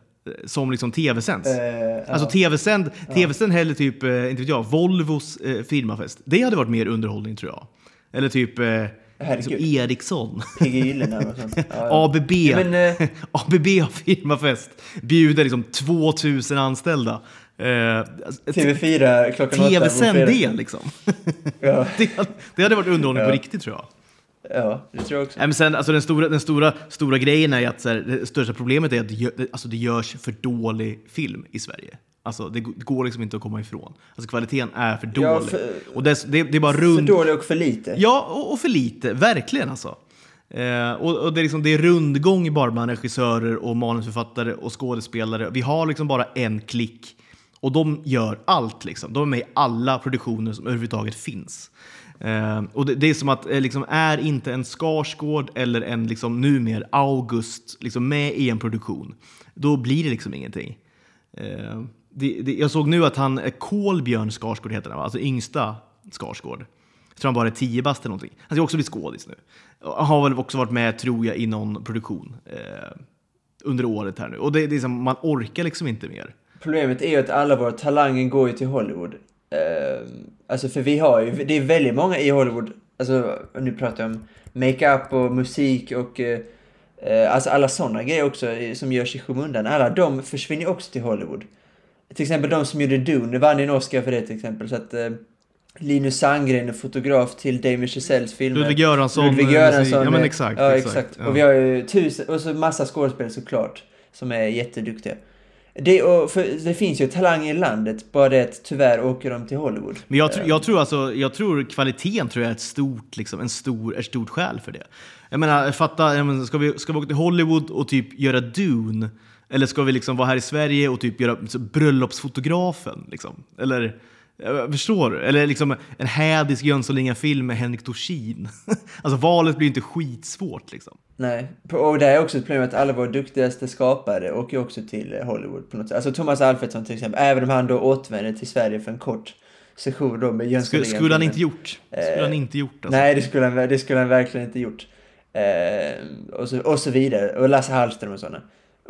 Som liksom tv-sänds. Eh, Alltså ja. tv-sänd, tv-sänd hellre typ, eh, inte vet jag, Volvos eh, firmafest. Det hade varit mer underhållning tror jag. Eller typ eh, liksom. Ericsson. PG Gyllenhammar. Ja, ja. ABB. Ja, men, eh, ABB har firmafest. Bjuder liksom 2000 anställda. Eh, alltså, TV4 klockan. Tv-sänd det liksom. Det, hade- det hade varit underhållning på riktigt tror jag. Ja, det tror jag också. Nej, men sen, alltså, den, stora, den stora, stora grejen är att så här, det största problemet är att det, gö- det- alltså, det görs för dålig film i Sverige. Alltså, det, det går liksom inte att komma ifrån. Alltså, kvaliteten är för dålig. Ja, för- och det, det, det är bara För rund... dålig och för lite. Ja, och, och för lite. Verkligen alltså. Eh, och, och det, är liksom, det är rundgång bara bland regissörer och manusförfattare och skådespelare. Vi har liksom bara en klick och de gör allt. Liksom. De är med i alla produktioner som överhuvudtaget finns. Eh, och det, det är som att eh, liksom, är inte en Skarsgård eller en liksom, numer August liksom, med i en produktion, då blir det liksom ingenting. Eh, det, det, jag såg nu att han, eh, Kolbjörn Skarsgård heter han, va? alltså yngsta Skarsgård. Jag tror han bara är 10 bast eller någonting. Han ska också bli skådis nu. Han har väl också varit med, tror jag, i någon produktion eh, under året här nu. Och det, det är som, man orkar liksom inte mer. Problemet är ju att alla våra talanger går ju till Hollywood. Eh, alltså för vi har ju, det är väldigt många i Hollywood, alltså nu pratar jag om makeup och musik och eh, eh alltså alla sådana grejer också eh, som görs i skymundan. Alla de försvinner ju också till Hollywood. Till exempel de som gjorde Dune, vann en Oscar för det till exempel. Så att eh, Linus Sandgren är fotograf till Damien Chazelles filmer. Ludvig Göransson. Ludvig Göransson. Ja men exakt. Ja, exakt. exakt. Ja. Och vi har ju tusen, och så massa skådespelare såklart. Som är jätteduktiga. Det, för det finns ju talanger i landet, bara det att tyvärr åker de till Hollywood. Men jag, tr- jag, tror alltså, jag tror kvaliteten tror jag är ett stort, liksom, en stor, ett stort skäl för det. Jag menar, fatta, jag menar, ska, vi, ska vi åka till Hollywood och typ göra Dune? Eller ska vi liksom vara här i Sverige och typ göra bröllopsfotografen? Liksom? Eller, förstår du? Eller liksom en hädisk Jönssonligan-film med Henrik Dorsin. alltså valet blir inte skitsvårt liksom. Nej, och det är också ett problem att alla våra duktigaste skapare åker ju också till Hollywood på något sätt. Alltså Thomas Alfredsson till exempel, även om han då återvänder till Sverige för en kort session då med Skulle, Jönssonligan. skulle han inte gjort? Skulle han inte gjort alltså. Nej, det skulle han, det skulle han verkligen inte gjort. Eh, och, så, och så vidare. Och Lasse Hallström och sådana.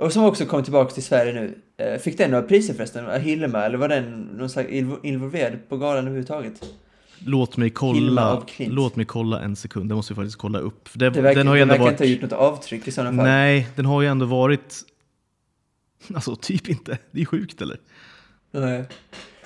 Och som också kom tillbaka till Sverige nu. Eh, fick den några priser förresten? Hilma, eller var den någon slags inv- involverad på galan överhuvudtaget? Låt mig kolla, låt mig kolla en sekund. Det måste vi faktiskt kolla upp. Det, Det verkar, den har ju ändå verkar inte varit... ha gjort något avtryck i sådana fall. Nej, den har ju ändå varit... Alltså typ inte. Det är sjukt eller? Nej.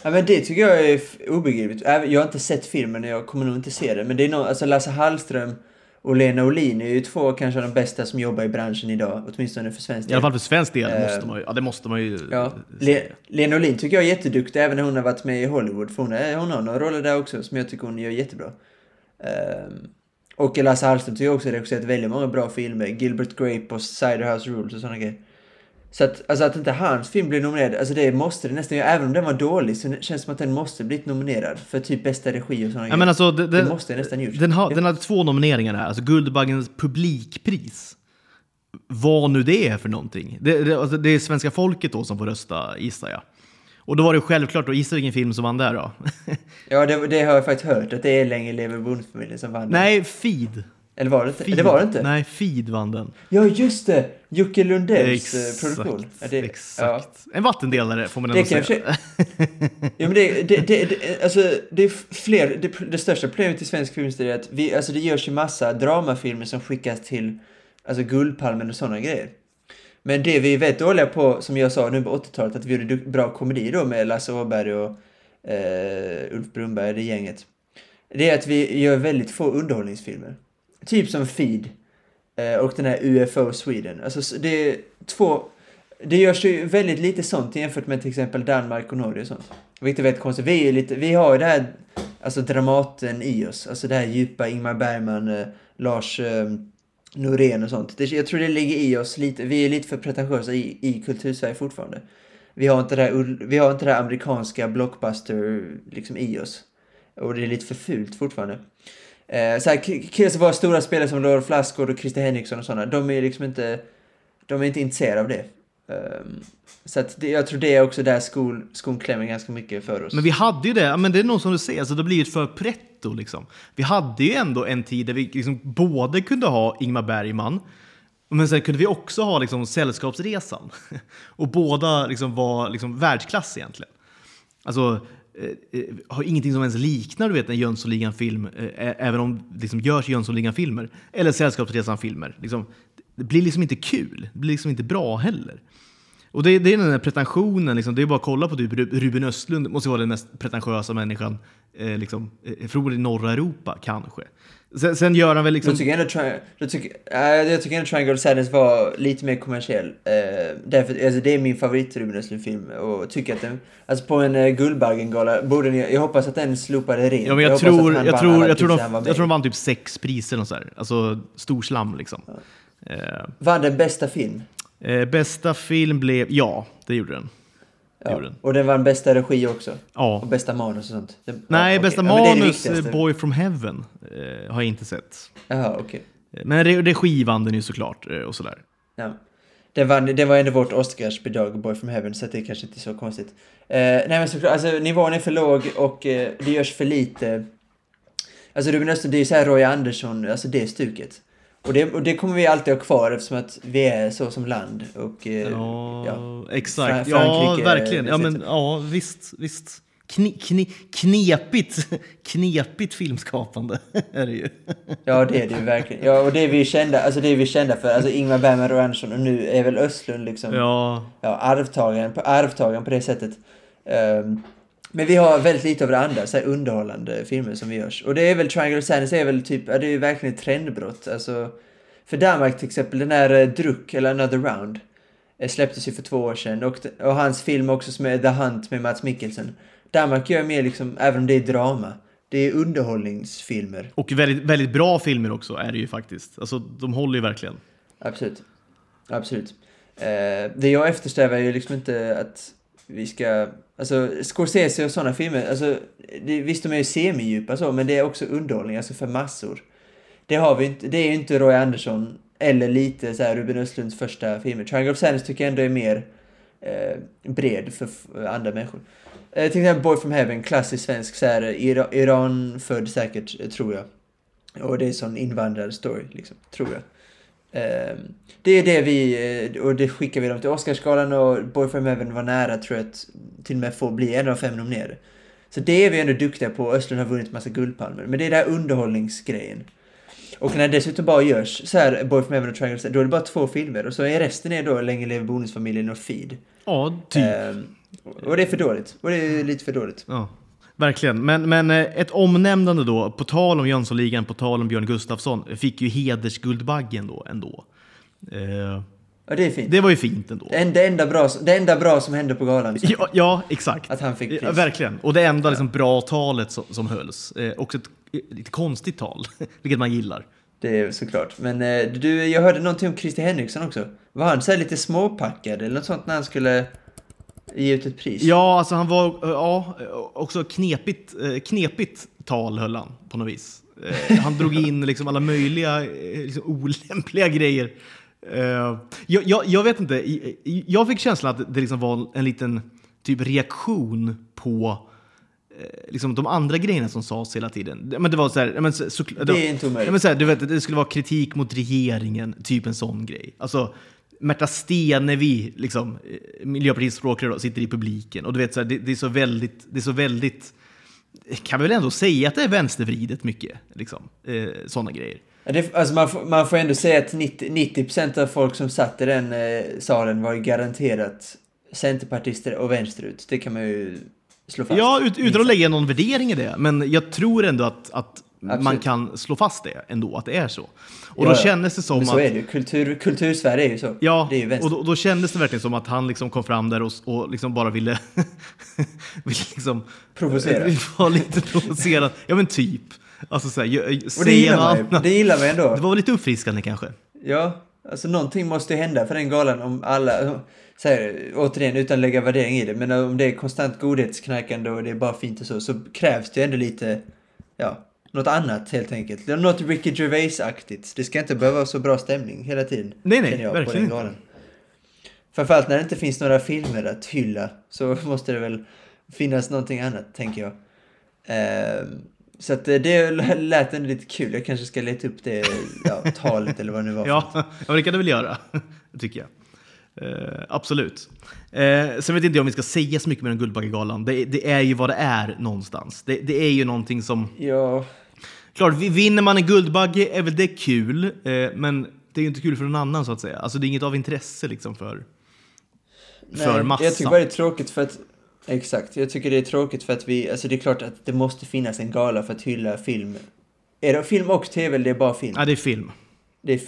Ja, men det tycker jag är obegripligt. Jag har inte sett filmen och jag kommer nog inte se den. Men det är någon, alltså Lasse Hallström och Lena Olin är ju två kanske av de bästa som jobbar i branschen idag. Åtminstone för svensk I alla fall för svensk del Eh, måste man ju... Ja, det måste man ju... Ja. Le. Lena Olin tycker jag är jätteduktig även när hon har varit med i Hollywood. För hon, är, hon har några roller där också som jag tycker hon gör jättebra. Ehm, och Lasse Hallström tycker jag också har regisserat väldigt många bra filmer. Gilbert Grape och Cider House Rules och sådana grejer. Så att, alltså att inte hans film blir nominerad, alltså det måste det nästan göra. Även om den var dålig så känns det som att den måste blivit nominerad. För typ bästa regi och sådana Ja, men alltså, det, Det det, måste nästan gjort. den, har, den hade två nomineringar här. Alltså Guldbaggens publikpris. Vad nu det är för någonting. Det, det, alltså, det är svenska folket då som får rösta, gissar jag. Och då var det självklart, då gissa vilken film som vann där då. Ja, det, det har jag faktiskt hört, att det är Länge lever bondfamiljen som vann. Nej, Feed. Eller var det inte? Feed. Det var det inte? Nej, Feed vann den. Ja, just det! Jocke Lundells eh, Exakt. produktion. Ja, det, exakt. En vattendelare får man ändå säga. jag Ja, men det, det, det, alltså, det är fler, det, det största problemet i svensk filmindustri är att vi, alltså, det görs ju massa dramafilmer som skickas till alltså, Guldpalmen och sådana grejer. Men det vi är väldigt dåliga på, som jag sa nu på 80-talet, att vi gjorde bra komedi då med Lasse Åberg och eh, Ulf Brunberg, det gänget. Det är att vi gör väldigt få underhållningsfilmer. Typ som Feed eh, och den här UFO Sweden. Alltså det är två... Det görs ju väldigt lite sånt jämfört med till exempel Danmark och Norge och sånt. Vilket är väldigt konstigt. Vi, är lite, vi har ju det här, alltså Dramaten i oss. Alltså det här djupa Ingmar Bergman, eh, Lars eh, Norén och sånt. Det, jag tror det ligger i oss lite. Vi är lite för pretentiösa i, i kultursverige fortfarande. Vi har inte det här, vi har inte det här amerikanska blockbuster liksom i oss. Och det är lite för fult fortfarande. Eh, så här, killar som var stora spelare som Rolf Flaskgård och Christer Henriksson och sådana, de är liksom inte, de är inte intresserade av det. Um, så att det, jag tror det är också där skon, skon klämmer ganska mycket för oss. Men vi hade ju det, men det är nog som du säger, alltså det blir blivit för pretto liksom. Vi hade ju ändå en tid där vi liksom både kunde ha Ingmar Bergman, men sen kunde vi också ha liksom Sällskapsresan. Och båda liksom var liksom världsklass egentligen. Alltså, Eh, eh, har ingenting som ens liknar du vet, en Jönssonligan-film, eh, även om det liksom görs Jönssonligan-filmer, eller Sällskapsresan-filmer. Liksom, det blir liksom inte kul, det blir liksom inte bra heller. Och det, det är den där pretensionen, liksom, det är bara att kolla på typ Ruben Östlund, måste vara den mest pretentiösa människan eh, liksom, förmodligen i norra Europa, kanske. Sen, sen gör han väl liksom... Då tycker jag ändå, tri- då tycker, äh, jag tycker ändå Triangle of Sadness var lite mer kommersiell. Uh, därför, alltså, det är min favorit Östlund-film och tycker att den, alltså på en uh, Guldbaggen-gala borde den, jag hoppas att den slopade rent. Ja, men jag, hoppas tror, jag, tror, jag, tror de, jag tror de vann typ sex priser och så här. Alltså storslam liksom. Eh, Vann den bästa film. eh, bästa film blev... Ja, det gjorde den. Det Ja. den. Och den vann bästa regi också. Och Ja. bästa manus och sånt. Det, Nej, ja, bästa. Ja, men det det manus, Boy from Heaven, eh, har jag inte sett. Jaha, okej. Eh, Men re- regi vann den ju såklart eh, och sådär. Ja. Det var, det var ändå vårt Oscarsbidrag, Boy from Heaven, så det är kanske inte så konstigt. Eh, nej men såklart, alltså nivån är för låg och eh, det görs för lite Alltså Ruben Östlund, det är ju såhär Roy Andersson, alltså det stuket. Och det, och det kommer vi alltid ha kvar eftersom att vi är så som land. Och, eh, Ja, ja. exakt. Fra- Ja, Frankrike, verkligen. Ja, men, ja visst. visst. Kni, kni, knepigt, knepigt filmskapande är det ju. Ja, det är det ju verkligen. Ja, och det är vi kända, alltså det är vi kända för. Alltså Ingmar Bergman, Roy Andersson och nu är väl Östlund liksom Ja, ja, arvtagaren, på, arvtagaren på det sättet. Ehm, men vi har väldigt lite av det andra, så här underhållande filmer som vi görs. Och det är väl Triangle of Sadness är väl typ, ja, det är ju verkligen ett trendbrott. Alltså, för Danmark till exempel, den här eh, Druck, eller Another Round, eh, släpptes ju för två år sedan. Och, och hans film också som är The Hunt med Mats Mikkelsen. Danmark gör mer liksom, även om det är drama, det är underhållningsfilmer. och väldigt, väldigt bra filmer också är det ju faktiskt. Alltså, de håller ju verkligen. Absolut. Absolut. Eh, det jag eftersträvar är ju liksom inte att vi ska... Alltså, Scorsese och sådana filmer, alltså, det, visst de är ju semidjupa så, men det är också underhållning, alltså för massor. Det har vi inte, det är ju inte Roy Andersson, eller lite så här Ruben Östlunds första filmer. Triangle of Sadness tycker jag ändå är mer eh, bred för andra människor. Eh, till exempel Boy from Heaven, klassisk svensk, så här, Ira- Iran-född säkert, tror jag. Och det är sån invandrarstory, liksom, tror jag. Ehm, det är det vi, eh, och det skickar vi dem till Oscarsgalan och Boy from Heaven var nära tror jag att till och med få bli en av fem nominerade. Så det är vi ändå duktiga på, Östlund har vunnit massa guldpalmer. Men det är den här underhållningsgrejen. Och när det dessutom bara görs så här, Boy from Heaven och Triangle, då är det bara två filmer och så är resten är då Länge lever bonusfamiljen och Feed. Ja, typ. Ehm, och det är för dåligt. Och det är lite för dåligt. Ja, verkligen. Men, men eh, ett omnämnande då, på tal om Jönssonligan, på tal om Björn Gustafsson, fick ju hedersguldbaggen då ändå. Eh, Och det är fint. det var ju fint ändå. Det det enda, bra, det enda bra som hände på galan. Ja, ja exakt. Att han fick pris. Ja, verkligen. Och det enda liksom, bra talet som, som hölls. Eh, också ett lite konstigt tal, vilket man gillar. Det är såklart. Men eh, du, jag hörde någonting om Christer Henriksson också. Var han så lite småpackad eller något sånt när han skulle ge ut ett pris? Ja, alltså han var eh, ja, också knepigt, eh, knepigt tal höll han på något vis. Eh, Han drog in liksom alla möjliga liksom olämpliga grejer. Jag, jag, jag vet inte, jag fick känslan att det liksom var en liten typ reaktion på liksom de andra grejerna som sades hela tiden. Men det var så här, men så, så, Det är inte omöjligt. Men så här, du vet, det skulle vara kritik mot regeringen, typ en sån grej. Alltså, Märta Stenevi, liksom, eh, Miljöpartiets språkrör, sitter i publiken. Och du vet, så här, det, det är så väldigt, det är så väldigt, kan vi väl ändå säga att det är vänstervridet mycket, liksom, eh, sådana grejer. Det, alltså man, får, man får ändå säga att 90, 90% av folk som satt i den eh, salen var ju garanterat centerpartister och vänsterut. Det kan man ju slå fast. Ja, ut, utan att lägga någon värdering i det, men jag tror ändå att, att man Absolut. kan slå fast det ändå, att det är så. Och Ja, då kändes det som Men så att... är det ju. Kultur, kultursverige är ju så. Ja, det är ju vänster. och då, då kändes det verkligen som att han liksom kom fram där och, och liksom bara ville, ville liksom, Provocera. vara lite provocerad. Ja men typ. Alltså så här, och det gillar man ju. Det gillar man ändå. Det var lite uppfriskande kanske. Ja, alltså någonting måste ju hända för den galan om alla, så här, återigen utan att lägga värdering i det, men om det är konstant godhetsknarkande och det är bara fint och så, så krävs det ju ändå lite, ja, något annat helt enkelt. Något Ricky Gervais-aktigt. Det ska inte behöva vara så bra stämning hela tiden. Nej, nej, jag, verkligen på den inte. Framförallt när det inte finns några filmer att hylla så måste det väl finnas någonting annat, tänker jag. Ehm, så att det- lät ändå lite kul. Jag kanske ska leta upp det ja, talet eller vad det nu var. Ja, ja, det kan du väl göra, tycker jag. Eh, absolut. Eh, sen vet inte jag om vi ska säga så mycket med den Guldbaggegalan. Det, det är ju vad det är någonstans. Det, det är ju någonting som... Ja, Klart, vi- vinner man en Guldbagge är väl det kul, eh, men det är inte kul för någon annan så att säga. Alltså det är inget av intresse liksom för, för massan. Jag tycker bara det är tråkigt för att... Exakt, jag tycker det är tråkigt för att vi... Alltså det är klart att det måste finnas en gala för att hylla film. Är det film och tv eller det är bara film? Ja, det är film. Det är...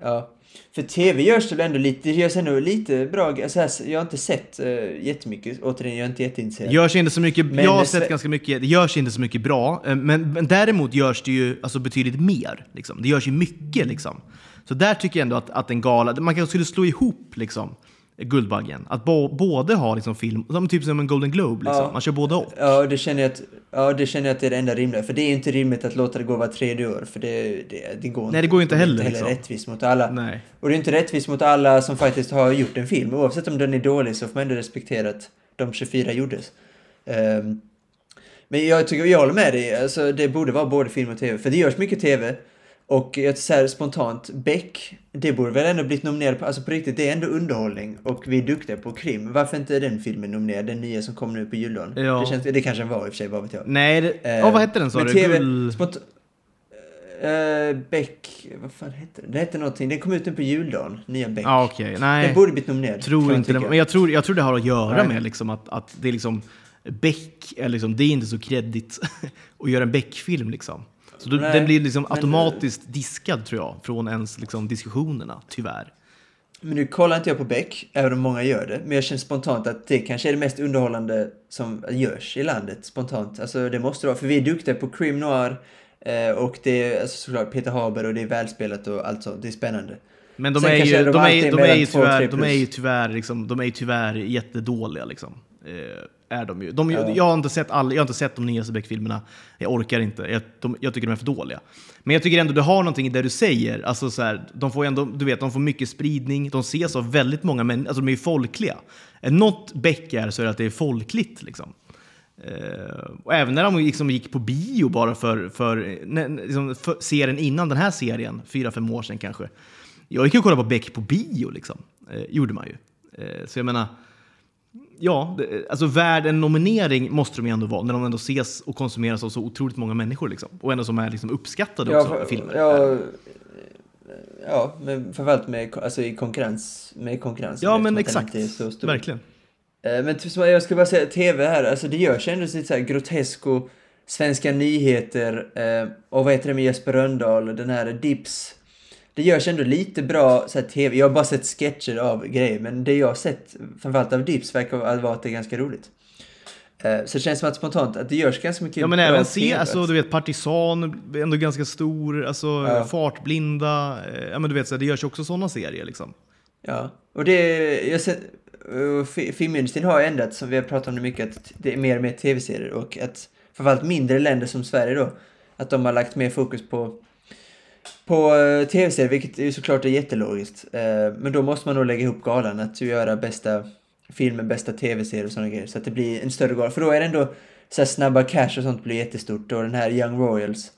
Ja. För tv görs det ändå lite... Det görs ändå lite bra... Alltså här, jag har inte sett uh, jättemycket. Återigen, jag är inte jätteintresserad. Görs inte så mycket, Men jag har sett ganska mycket, det görs inte så mycket bra, eh, men, men däremot görs det ju alltså, betydligt mer. Liksom. Det görs ju mycket liksom. Så där tycker jag ändå att, att en gala, man kanske skulle slå ihop liksom, Guldbaggen. Att bo, både ha liksom, film, som typ som en Golden Globe, liksom. Ja. man kör både och. Ja, det känner jag att... Ja, det känner jag att det är det enda rimliga. För det är inte rimligt att låta det gå var tredje år. För det, det, det går inte. Nej, det går inte heller, Det är inte heller liksom. rättvist mot alla. Nej. Och det är inte rättvist mot alla som faktiskt har gjort en film. Oavsett om den är dålig så får man ändå respektera att de 24 gjordes. Ehm, Men jag tycker, jag håller med dig, alltså, det borde vara både film och tv. För det görs mycket tv. Och jag säger spontant, Beck, det borde väl ändå blivit nominerad på, alltså på riktigt, det är ändå underhållning. Och vi är duktiga på krim. Varför inte är den filmen nominerad? Den nya som kommer nu på juldagen. Ja. Det, känns, det kanske den var i och för sig, vad vet jag. Nej, det, ja, vad hette den sa du? TV, Gull... spont- eh, Beck, vad fan hette den? Det hette någonting, den kom ut nu på juldagen, nya Beck. Okej. Den Nej, borde blivit nominerad. tror inte det. Men jag tror, jag tror det har att göra Nej. med liksom att, att det är liksom Beck, liksom, det är inte så kreddigt att göra en Beck-film liksom. Så Nej, den blir liksom men- automatiskt diskad tror jag, från ens liksom, diskussionerna, tyvärr. Men nu kollar inte jag på Beck, även om många gör det. Men jag känner spontant att det kanske är det mest underhållande som görs i landet, spontant. Alltså det måste det vara, för vi är duktiga på Crim Noir. Eh, och det är alltså, såklart Peter Haber och det är välspelat och allt sånt. Det är spännande. Men de Sen är ju, de de är, alltid är de är mellan ju två och tyvärr, tre de är ju plus. tyvärr, liksom, de är ju tyvärr jättedåliga. Liksom. Eh, är de ju. De, Ja. jag, har inte sett all, jag har inte sett de nyaste Beck-filmerna. Jag orkar inte. Jag, de, jag tycker de är för dåliga. Men jag tycker ändå du har någonting i det du säger. Alltså, så här, de, får ändå, du vet, de får mycket spridning. De ses av väldigt många människor. Alltså, de är ju folkliga. Något Beck är så är det att det är folkligt. Liksom. Eh, och även när de liksom gick på bio bara för, för, när, liksom, för serien innan den här serien, fyra, fem år sedan kanske. Jag gick ju och kollade på Beck på bio, liksom. Eh, gjorde man ju. Eh, så jag menar, ja, alltså värd en nominering måste de ju ändå vara när de ändå ses och konsumeras av så otroligt många människor. Liksom. Och ändå som är liksom uppskattade också, för- filmer. Ja, ja men framförallt med, alltså i konkurrens. Med konkurrens ja men den exakt. Verkligen. Eh, Men typ som jag ska bara säga, tv här, alltså det görs ändå lite så här grotesko, svenska nyheter eh, och vad heter det med Jesper Rönndahl, den här Dips. Det görs ändå lite bra så här, tv, jag har bara sett sketcher av grejer, men det jag har sett, framförallt av Dips, verkar vara att det är ganska roligt. Eh, Så det känns som att spontant att det görs ganska mycket Ja men även se, alltså, du vet Partisan ändå ganska stor, alltså Ja. Fartblinda, eh, ja men du vet så det görs ju också sådana serier liksom. Ja, och det, jag ser, filmindustrin har ändrats, som vi har pratat om det mycket, att det är mer och mer tv-serier och att framförallt mindre länder som Sverige då, att de har lagt mer fokus på, på eh, tv-serier, vilket ju såklart är jättelogiskt. Eh, Men då måste man nog lägga ihop galan, att göra bästa filmen, bästa tv-serier och sådana grejer, så att det blir en större gala. För då är det ändå så snabba cash och sånt blir jättestort och den här Young Royals,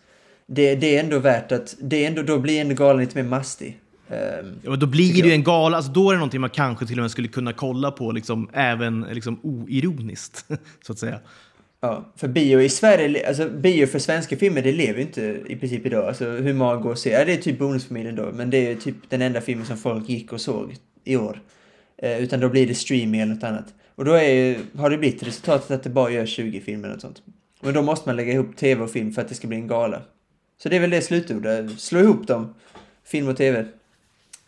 det, det är ändå värt att, det är ändå, då blir ändå galan lite mer mastig. Ehm, Ja, då blir det ju en gala, alltså då är det någonting man kanske till och med skulle kunna kolla på, liksom, även liksom, oironiskt, så att säga. Ja, för bio i Sverige, alltså bio för svenska filmer, det lever ju inte i princip idag. Alltså hur många går och ser, ja, det är typ Bonusfamiljen då, men det är typ den enda filmen som folk gick och såg i år. Eh, utan då blir det streaming eller något annat. Och då är, har det blivit resultatet att det bara gör 20 filmer eller något sånt. Men då måste man lägga ihop tv och film för att det ska bli en gala. Så det är väl det slutordet, slå ihop dem, film och tv.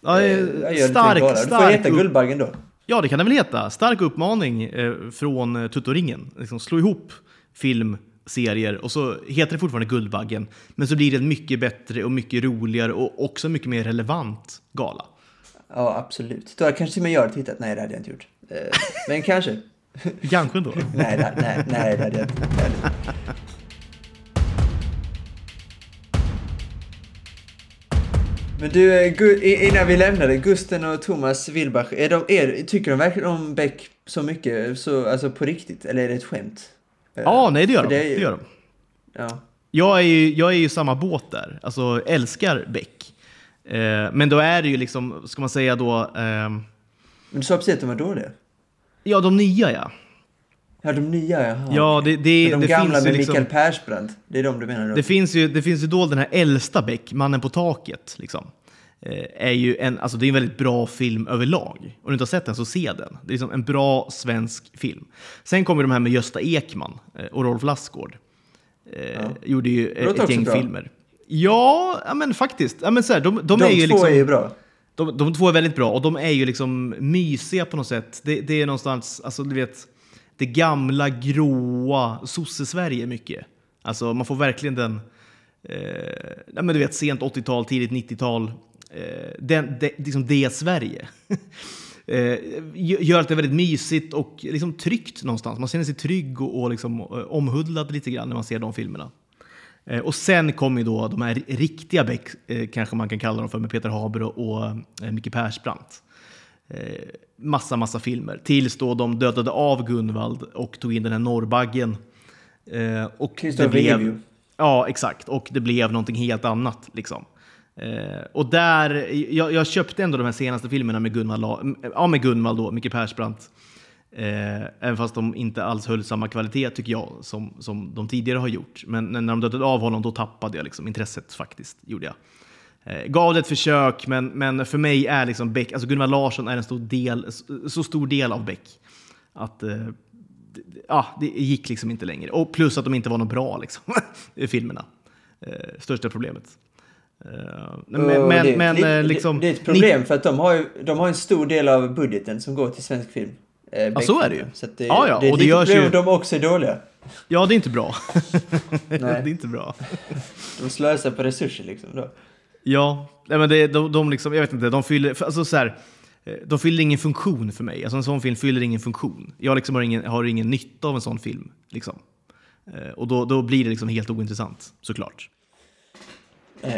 Ja, Eh, eh, stark, gala. Det får stark heta upp- Guldbaggen då. Ja, det kan det väl heta. Stark uppmaning eh, från eh, Tuttoringen. Liksom, slå ihop film, serier och så heter det fortfarande Guldbaggen. Men så blir det en mycket bättre och mycket roligare och också mycket mer relevant gala. Ja, absolut. Då kanske till och med jag hade tittat. Nej, det hade jag inte gjort. Eh, men kanske. Kanske ändå. Nej, nej, nej, det hade jag inte. Men du, eh, innan vi lämnar det, Gusten och Thomas Wilbach, är de, är, tycker de verkligen om Beck så mycket, så, alltså på riktigt, eller är det ett skämt? Eh, Ja, nej det gör för de. det ju- Det gör de. Ja. Jag är ju, jag är ju i samma båt där. Alltså, älskar Beck. Eh, men då är det ju liksom, ska man säga då, ehm, Men du sa precis att de var dåliga? ja de nya ja. Ja, de nya, jaha. Ja, det, det, de det gamla finns ju med liksom, Mikael Persbrandt, det är de du menar då? Det finns ju, det finns ju då den här äldsta Beck, Mannen på taket. Liksom. Eh, är ju en, alltså det är en väldigt bra film överlag. Om du inte har sett den så se den. Det är liksom en bra svensk film. Sen kommer de här med Gösta Ekman eh, och Rolf Lassgård. Eh, Ja. Gjorde ju ett gäng bra. filmer. Ja, ja, men faktiskt. Ja, men så här, de, de, de är ju två liksom, är ju bra. de, de två är väldigt bra och de är ju liksom mysiga på något sätt. Det, det är någonstans, alltså du vet, det gamla gråa sosse-Sverige mycket. Alltså man får verkligen den, eh, ja, men du vet sent 80-tal, tidigt 90-tal, eh, den, det, liksom det Sverige. eh, gör att det är väldigt mysigt och liksom tryggt någonstans. Man känner sig trygg och, och liksom, omhuddlad omhuldad lite grann när man ser de filmerna. Eh, Och sen kommer ju då de här riktiga Beck, eh, kanske man kan kalla dem för, med Peter Haber och, och eh, Micke Persbrandt. Eh, massa, massa filmer. Tills då de dödade av Gunvald och tog in den här norrbaggen Eh, och det blev. Ja, exakt. Och det blev någonting helt annat. Liksom. Eh, och där, jag, jag köpte ändå de här senaste filmerna med Gunvald, ja, med Gunvald då, Micke Persbrandt. Eh, även fast de inte alls höll samma kvalitet tycker jag som, som de tidigare har gjort. Men när de dödade av honom då tappade jag liksom intresset faktiskt. Gjorde jag. Eh, gav det ett försök, men, men för mig är liksom Beck, alltså Gunvald Larsson är en stor del, så stor del av Beck. Att eh, ja, det gick liksom inte längre. Och plus att de inte var något bra liksom, i filmerna. Eh, största problemet. Men, Och men, det, är- men det, liksom... det är ett problem för att de har ju de har en stor del av budgeten som går till svensk film. Eh, Ja, så är det ju. Så det, Ja, ja, det är och det görs problem ju- de också är dåliga. Ja, det är inte bra. det är inte bra. De slösar på resurser liksom då. Ja, nej, men det, de, de liksom, jag vet inte, de fyller, alltså så här, eh, de fyller ingen funktion för mig. Alltså en sån film fyller ingen funktion. Jag liksom har, ingen, har ingen nytta av en sån film. Liksom. Eh, Och då, då blir det liksom helt ointressant, såklart. Eh,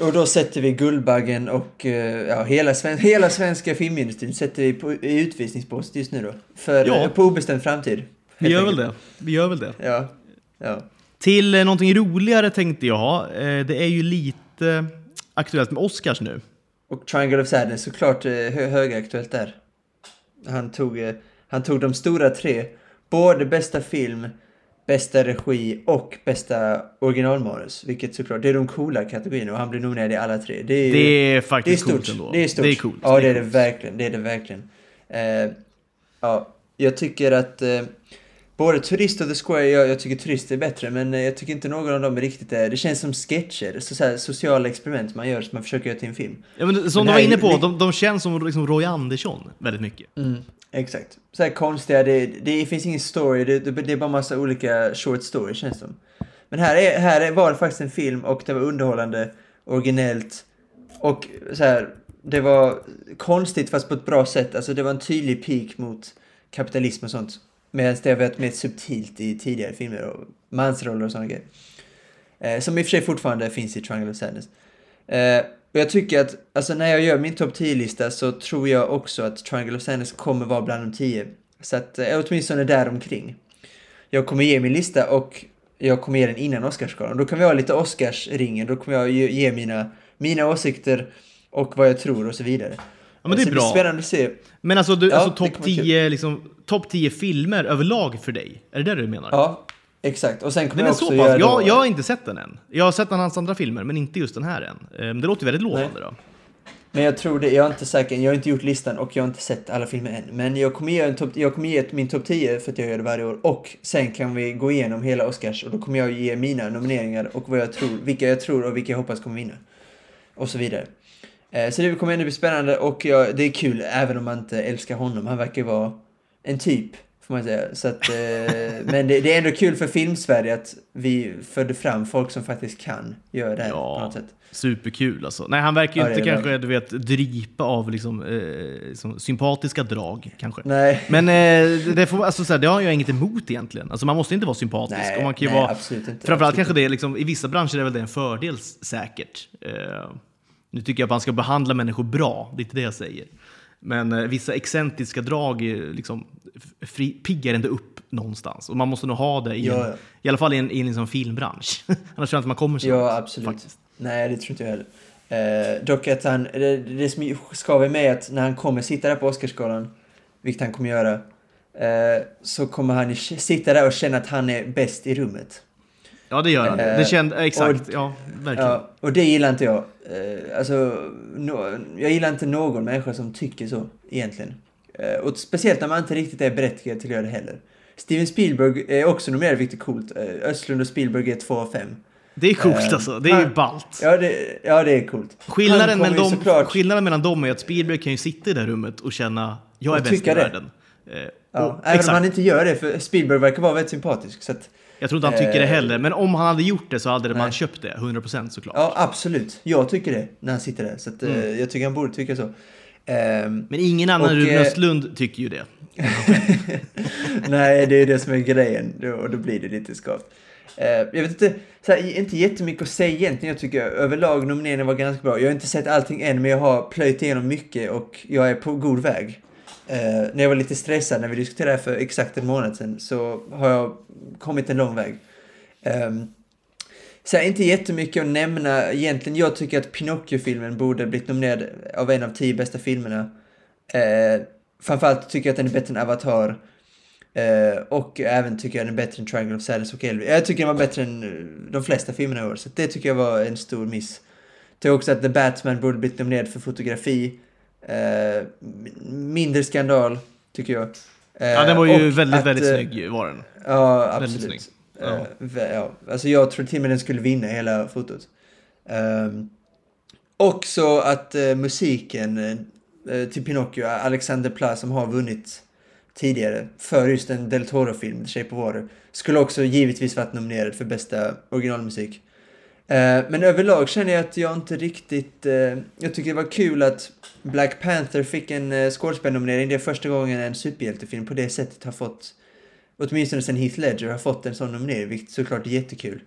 Och då sätter vi Guldbaggen och ja, hela, sven hela svenska filmindustrin sätter vi på, i utvisningsbåset just nu då. För, Ja. på obestämd framtid. Vi gör väl det. Vi gör väl det. Ja. ja. Till eh, någonting roligare tänkte jag. Eh, det är ju lite aktuellt med Oscars nu. Och Triangle of Sadness såklart eh, hö högaktuellt där. Han tog, eh, han tog de stora tre. Både bästa film, bästa regi och bästa originalmanus. Vilket såklart, det är de coola kategorierna och han blir nominerad i alla tre. Det är, Det är det är faktiskt stort. coolt ändå. Det är stort. Det är coolt. Ja, det är det coolt. verkligen. Det är det verkligen. Eh, ja, jag tycker att eh, både Turist och The Square, jag, jag tycker Turist är bättre, men eh, jag tycker inte någon av dem är riktigt är. Det känns som sketcher, så, så här, sociala experiment man gör som man försöker göra till en film. Ja, men som Men du var är inne på, li- de, de känns som liksom Roy Andersson väldigt mycket. Exakt. Så här konstiga, det, det finns ingen story, det, det, är bara massa olika short stories känns det som. Men här, är, här är, var det faktiskt en film och det var underhållande, originellt och så här, det var konstigt fast på ett bra sätt. Alltså det var en tydlig peak mot kapitalism och sånt. Medan det har varit mer subtilt i tidigare filmer och mansroller och sådana grejer. Eh, som i och för sig fortfarande finns i Triangle of Sadness. Eh, och jag tycker att, alltså när jag gör min topp 10-lista så tror jag också att Triangle of Sadness kommer vara bland de 10. Så att, eh, åtminstone där omkring. Jag kommer ge min lista och jag kommer ge den innan Oscarsgalan. Då kan vi ha lite Oscarsringen, då kommer jag ge, mina, mina åsikter och vad jag tror och så vidare. Ja, men det är så bra. blir spännande att se. Men alltså, du, Ja, alltså det topp kan vara 10, liksom, top 10 filmer överlag för dig? Är det det du menar? Ja, exakt. Och sen kommer Den jag är så också pass. göra Jag, jag har inte sett den än. Jag har sett hans andra filmer, men inte just den här än. Ehm, Det låter väldigt lovande då. Men jag tror det, jag är inte säker, jag har inte gjort listan och jag har inte sett alla filmer än. Men jag kommer ge, en topp, jag kommer ge min topp 10 för att jag gör det varje år. Och sen kan vi gå igenom hela Oscars och då kommer jag ge mina nomineringar och vad jag tror, vilka jag tror och vilka jag hoppas kommer vinna. Och så vidare. Eh, Så det kommer ändå bli spännande och jag, det är kul även om man inte älskar honom. Han verkar ju vara en typ, får man säga. Så att, eh, men det, det är ändå kul för Filmsverige att vi förde fram folk som faktiskt kan göra det här på Ja, något sätt. superkul alltså. Nej, han verkar ju Ja, inte kanske, du vet, dripa av liksom, eh, liksom, sympatiska drag kanske. Nej. Men eh, det, får, alltså, så här, det har jag inget emot egentligen. Alltså, man måste inte vara sympatisk. Nej, och man kan nej, vara, absolut inte. Framförallt Absolut kanske det är liksom, i vissa branscher är väl det en fördel säkert. Eh, nu tycker jag att man ska behandla människor bra, det är inte det jag säger. Men eh, vissa excentriska drag liksom, fri, piggar ändå upp någonstans. Och man måste nog ha det i, Ja, en, ja. i alla fall i en, i en liksom filmbransch. Annars tror jag inte man kommer så Ja, absolut. faktiskt. Nej, det tror inte jag heller. Eh, dock att han, det, det som skaver med är att när han kommer sitta där på Oscarsgalan, vilket han kommer göra, eh, så kommer han sitta där och känna att han är bäst i rummet. Ja, det gör han. Eh, det kände, exakt, och- ja, verkligen. Ja, och det gillar inte jag. Eh, alltså, no, jag gillar inte någon människa som tycker så, egentligen. Eh, och speciellt när man inte riktigt är berättigad till att göra det heller. Steven Spielberg är också nominerad, vilket är coolt. Eh, Östlund och Spielberg är två av fem. Det är coolt Eh, alltså, det är ju han- ballt. Ja, det, ja, det är coolt. Skillnaden, ju dem, såklart- skillnaden mellan dem är att Spielberg kan ju sitta i det rummet och känna jag är bäst i världen. Eh, Ja, och, även exakt. om han inte gör det, för Spielberg verkar vara väldigt sympatisk. Så att, Jag tror inte han tycker det Eh, heller, men om han hade gjort det så hade man nej. köpt det, 100% såklart. ja, absolut. Jag tycker det när han sitter där. Så att, eh, Mm. jag tycker han borde tycka så. Ehm, Men ingen annan Och, än Rune eh, Östlund tycker ju det. nej, det är det som är grejen. Och då blir det lite skavt. Eh, jag vet inte, så här, inte jättemycket att säga egentligen. Jag tycker överlag nomineringen var ganska bra. Jag har inte sett allting än, men jag har plöjt igenom mycket och jag är på god väg. Eh, när jag var lite stressad när vi diskuterade det här för exakt en månad sedan så har jag kommit en lång väg. Eh, så här, inte jättemycket att nämna egentligen. Jag tycker att Pinocchio-filmen borde blivit nominerad av en av tio bästa filmerna. Eh, framförallt tycker jag att den är bättre än Avatar. Uh, och även tycker jag den är bättre än Triangle of Sadness och Elvis. Jag tycker den var bättre än eh, de flesta filmerna i år, så det tycker jag var en stor miss. Jag tycker också att The Batman borde blivit nominerad för fotografi. Uh, mindre skandal, tycker jag. ja, den var ju väldigt, att, väldigt snygg var den. Ja, absolut. Ja. ja. Alltså jag tror till och med den skulle vinna hela fotot. Um, också att uh, musiken uh, till Pinocchio, Alexander Pla som har vunnit tidigare för just en Del Toro-film, Shape of Water, skulle också givetvis varit nominerad för bästa originalmusik. Uh, men överlag känner jag att jag inte riktigt... jag tycker det var kul att Black Panther fick en uh, skådespelarnominering. Det är första gången en superhjältefilm på det sättet har fått åtminstone sen Heath Ledger har fått en sån nominering, vilket såklart är jättekul.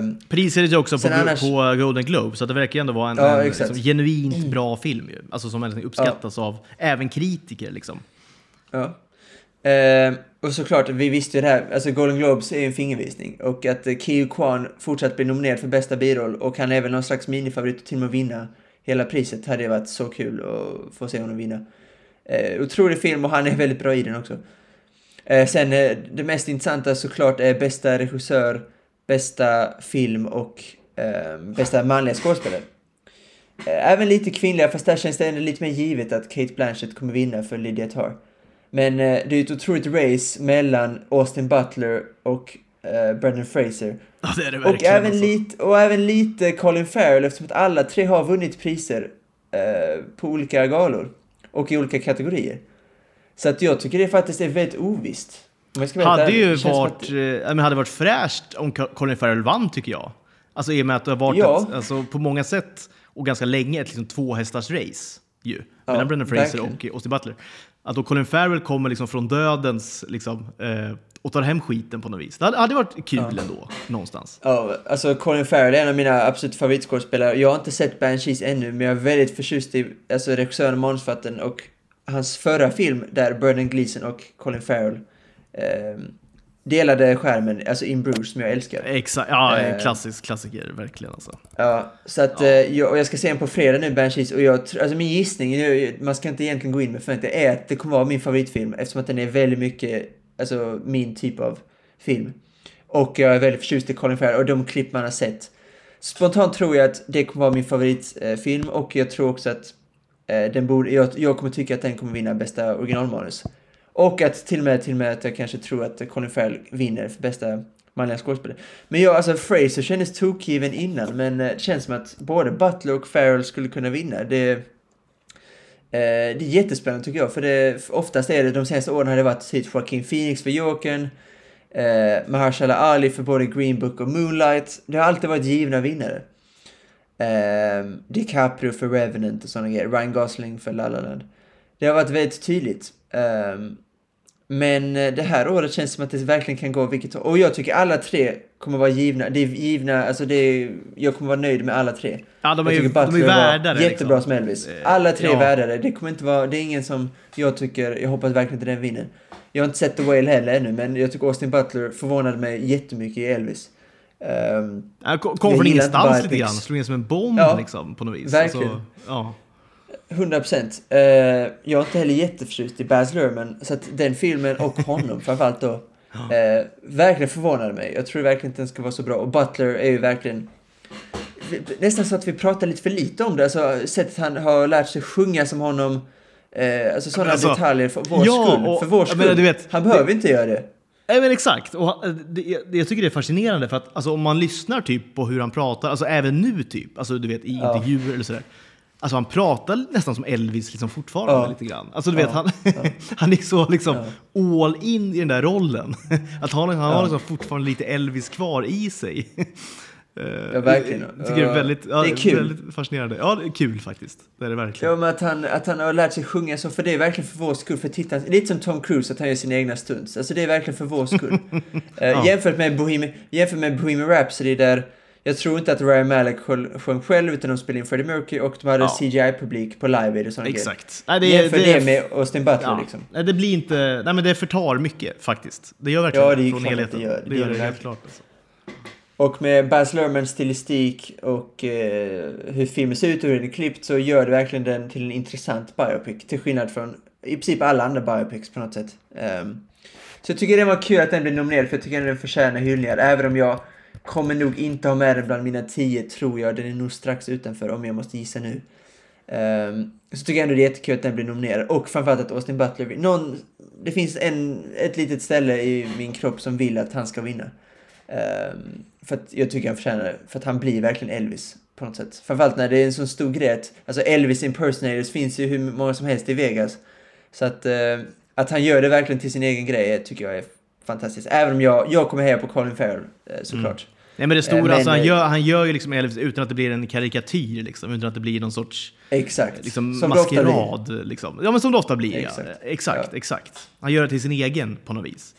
Um, Prisades ju också på, annars... på Golden Globe, så det verkar ändå vara en, ja, en liksom, genuint mm. bra film. Ju. Alltså som uppskattas ja. av även kritiker. Liksom. Ja. Eh, och såklart, vi visste ju det här, alltså Golden Globes är ju en fingervisning. Och att eh, Kiyu Kwan fortsatt blir nominerad för bästa biroll och han är väl någon slags minifavorit till och med vinna hela priset hade det varit så kul att få se honom vinna. Eh, otrolig film och han är väldigt bra i den också. Eh, sen eh, det mest intressanta såklart är bästa regissör, bästa film och eh, bästa manliga skådespelare. Ehm, även lite kvinnliga, fast där känns det ändå lite mer givet att Kate Blanchett kommer vinna för Lydia Tarr. Men eh, det är ett otroligt race mellan Austin Butler och eh, Brendan Fraser. Ja, det är det och även, alltså. lite, och även lite Colin Farrell eftersom att alla tre har vunnit priser eh, på olika galor och i olika kategorier. Så att jag tycker det faktiskt är väldigt ovisst. hade ju varit, att... äh, men hade varit fräscht om Colin Farrell vann tycker jag. Alltså i och med att det har varit ja. ett, alltså, på många sätt och ganska länge ett liksom, tvåhästars race ju. Ja, mellan Brendan Fraser verkligen. och Austin Butler. Att då Colin Farrell kommer liksom från dödens liksom, eh, och tar hem skiten på något vis. Det hade, hade varit kul ja. ändå, någonstans. Ja, alltså Colin Farrell är en av mina absolut favoritskådespelare. Jag har inte sett Banshees ännu, men jag är väldigt förtjust i alltså, regissören och manusförfattaren och hans förra film där Brendan Gleeson och Colin Farrell eh, delade skärmen, alltså In Bruce som jag älskar. Exakt, ja, eh, klassisk klassiker verkligen alltså. Ja, så att, ja. Eh, jag, och jag ska se den på fredag nu, Banshees, och jag, alltså min gissning, man ska inte egentligen gå in med förväntningar, är att det kommer vara min favoritfilm eftersom att den är väldigt mycket, alltså min typ av film. Och jag är väldigt förtjust i Colin Farrell och de klipp man har sett. Spontant tror jag att det kommer vara min favoritfilm och jag tror också att Eh, den borde, jag, jag kommer tycka att den kommer vinna bästa originalmanus. Och att till och med, till och med att jag kanske tror att Colin Farrell vinner för bästa manliga skådespelare. Men jag, alltså Fraser kändes tokgiven innan, men eh, det känns som att både Butler och Farrell skulle kunna vinna. Det, eh, det är jättespännande tycker jag, för det, oftast är det, de senaste åren har det varit typ Joaquin Phoenix för Jokern, eh, Mahershala Ali för både Green Book och Moonlight. Det har alltid varit givna vinnare. Eh, DiCaprio för Revenant och sådana grejer. Ryan Gosling för La La Land. Det har varit väldigt tydligt. Um, men eh, det här året känns som att det verkligen kan gå vilket Och jag tycker alla tre kommer vara givna. Det är givna, alltså det är, jag kommer vara nöjd med alla tre. Ja, de är ju de är värda det. Jättebra liksom. som Elvis. Alla tre ja. är värda det. Kommer inte vara, det är ingen som jag tycker, jag hoppas verkligen inte den vinner. Jag har inte sett The Whale heller ännu, men jag tycker Austin Butler förvånade mig jättemycket i Elvis. Um, kom från ingenstans lite grann, slog in som en bomb ja, liksom, på något vis. Verkligen. Alltså, ja. 100 procent. Uh, jag är inte heller jätteförtjust i Baz Luhrmann, så att den filmen och honom framförallt då, uh, verkligen förvånade mig. Jag tror verkligen inte den ska vara så bra. Och Butler är ju verkligen nästan så att vi pratar lite för lite om det. Alltså sättet han har lärt sig sjunga som honom. Eh, alltså sådana alltså, detaljer för vår ja, skull. Och, för vår skull. Menar, vet, han behöver det, inte göra det. Nej men exakt. Och det, jag tycker det är fascinerande för att alltså, om man lyssnar typ på hur han pratar, alltså även nu typ, alltså du vet i ja. intervjuer eller sådär. Alltså han pratar nästan som Elvis liksom fortfarande ja. lite grann. Alltså du vet, han, han är så liksom all in i den där rollen. Att han, han har liksom fortfarande lite Elvis kvar i sig. Eh, ja, verkligen. Jag tycker det är väldigt, ja, det är kul. väldigt fascinerande. Ja, det är kul faktiskt. Det är det verkligen. Ja, men att han, att han har lärt sig sjunga så, för det är verkligen för vår skull, för tittarna. Lite som Tom Cruise, att han gör sina egna stunts. Alltså det är verkligen för vår skull. uh, ja. jämfört, med Bohemian, jämfört med Bohemian Rhapsody där jag tror inte att Ryan Malek sjöng själv utan de spelade in Freddie Mercury och de hade ja. CGI-publik på live och sådana Exakt. Nej, det, Jämför det, det med Austin Butler ja. liksom. Nej, det blir inte... Nej, men det förtar mycket faktiskt. Det gör verkligen ja, det. Från helheten. Det, gör, det, det gör det helt klart. Alltså. Och med Baz Luhrmanns stilistik och eh, hur filmen ser ut och hur den är klippt så gör det verkligen den till en intressant biopic. Till skillnad från i princip alla andra biopics på något sätt. Um, så jag tycker det var kul att den blev nominerad för jag tycker den förtjänar hyllningar. Även om jag kommer nog inte ha med den bland mina tio tror jag. Den är nog strax utanför om jag måste gissa nu. Um, så tycker jag ändå det är jättekul att den blir nominerad. Och framförallt att Austin Butler... Någon, det finns en, ett litet ställe i min kropp som vill att han ska vinna. Um, för att jag tycker han förtjänar det. För att han blir verkligen Elvis på något sätt. Framförallt när det är en sån stor grej Alltså Elvis impersonators finns ju hur många som helst i Vegas. Så att, uh, att han gör det verkligen till sin egen grej tycker jag är fantastiskt. Även om jag, jag kommer heja på Colin Farrell uh, såklart. Mm. Nej men det stora, men, alltså, han, gör, han gör ju liksom Elvis utan att det blir en karikatyr, liksom, utan att det blir någon sorts exakt. Liksom, som maskerad. Liksom. Ja men som det ofta blir, exakt. Ja. Exakt, ja. exakt. Han gör det till sin egen på något vis.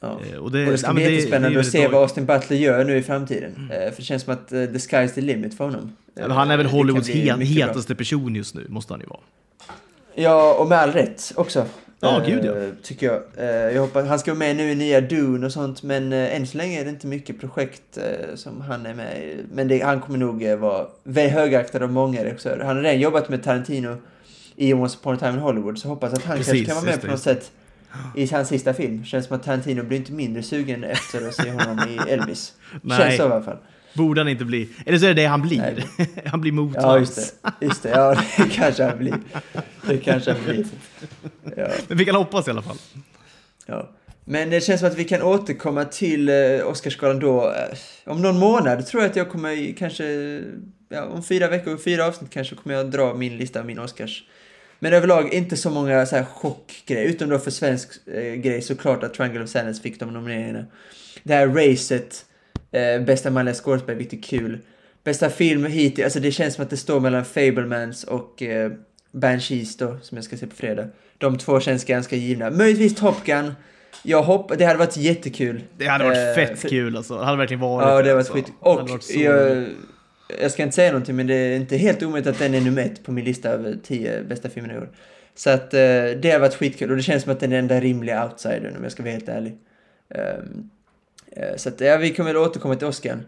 Ja. Eh, och det, och det ska ja, bli jättespännande det, att se vad Austin Butler gör nu i framtiden. Mm. Eh, för det känns som att uh, the sky's the limit för honom. Ja, han är väl Hollywoods hetaste person just nu, måste han ju vara. Ja, och med all rätt också. Ja, gud ja. Tycker jag. jag hoppas, han ska vara med nu i nya Dune och sånt, men än så länge är det inte mycket projekt som han är med i. Men det, han kommer nog vara högaktad av många regissörer. Han har redan jobbat med Tarantino i Once upon a time in Hollywood, så hoppas att han Precis, kanske kan vara med på något sätt i hans sista film. Känns som att Tarantino blir inte mindre sugen efter att se honom i Elvis. Nej. Känns så i alla fall. Borde han inte bli. Eller så är det det han blir. han blir mot Ja, just det. Just det. Ja, det kanske han blir. Det kanske han blir. Ja. Men vi kan hoppas i alla fall. Ja. Men det känns som att vi kan återkomma till eh, Oscarsgalan då. Eh, om någon månad tror jag att jag kommer kanske, ja, om fyra veckor, fyra avsnitt kanske kommer jag dra min lista av min Oscars men överlag inte så många så här chockgrejer, utom då för svensk eh, grej såklart att Triangle of Sadness fick de nomineringarna. Det här racet, eh, bästa manliga skådespel, vilket kul. Bästa film hittills, alltså det känns som att det står mellan Fablemans och eh, Banshees då, som jag ska se på fredag. De två känns ganska givna. Möjligtvis Top Gun. Jag hoppas, det hade varit jättekul. Det hade varit eh, fett för, kul alltså. Det hade verkligen varit Ja, det hade varit skit. Och jag, jag ska inte säga någonting, men det är inte helt omöjligt att den är nummer ett på min lista över tio bästa filmer i år. Så att eh, det har varit skitkul och det känns som att den är den enda rimliga outsidern om jag ska vara helt ärlig. Um, Eh, så att ja, vi kommer väl återkomma till Oscar.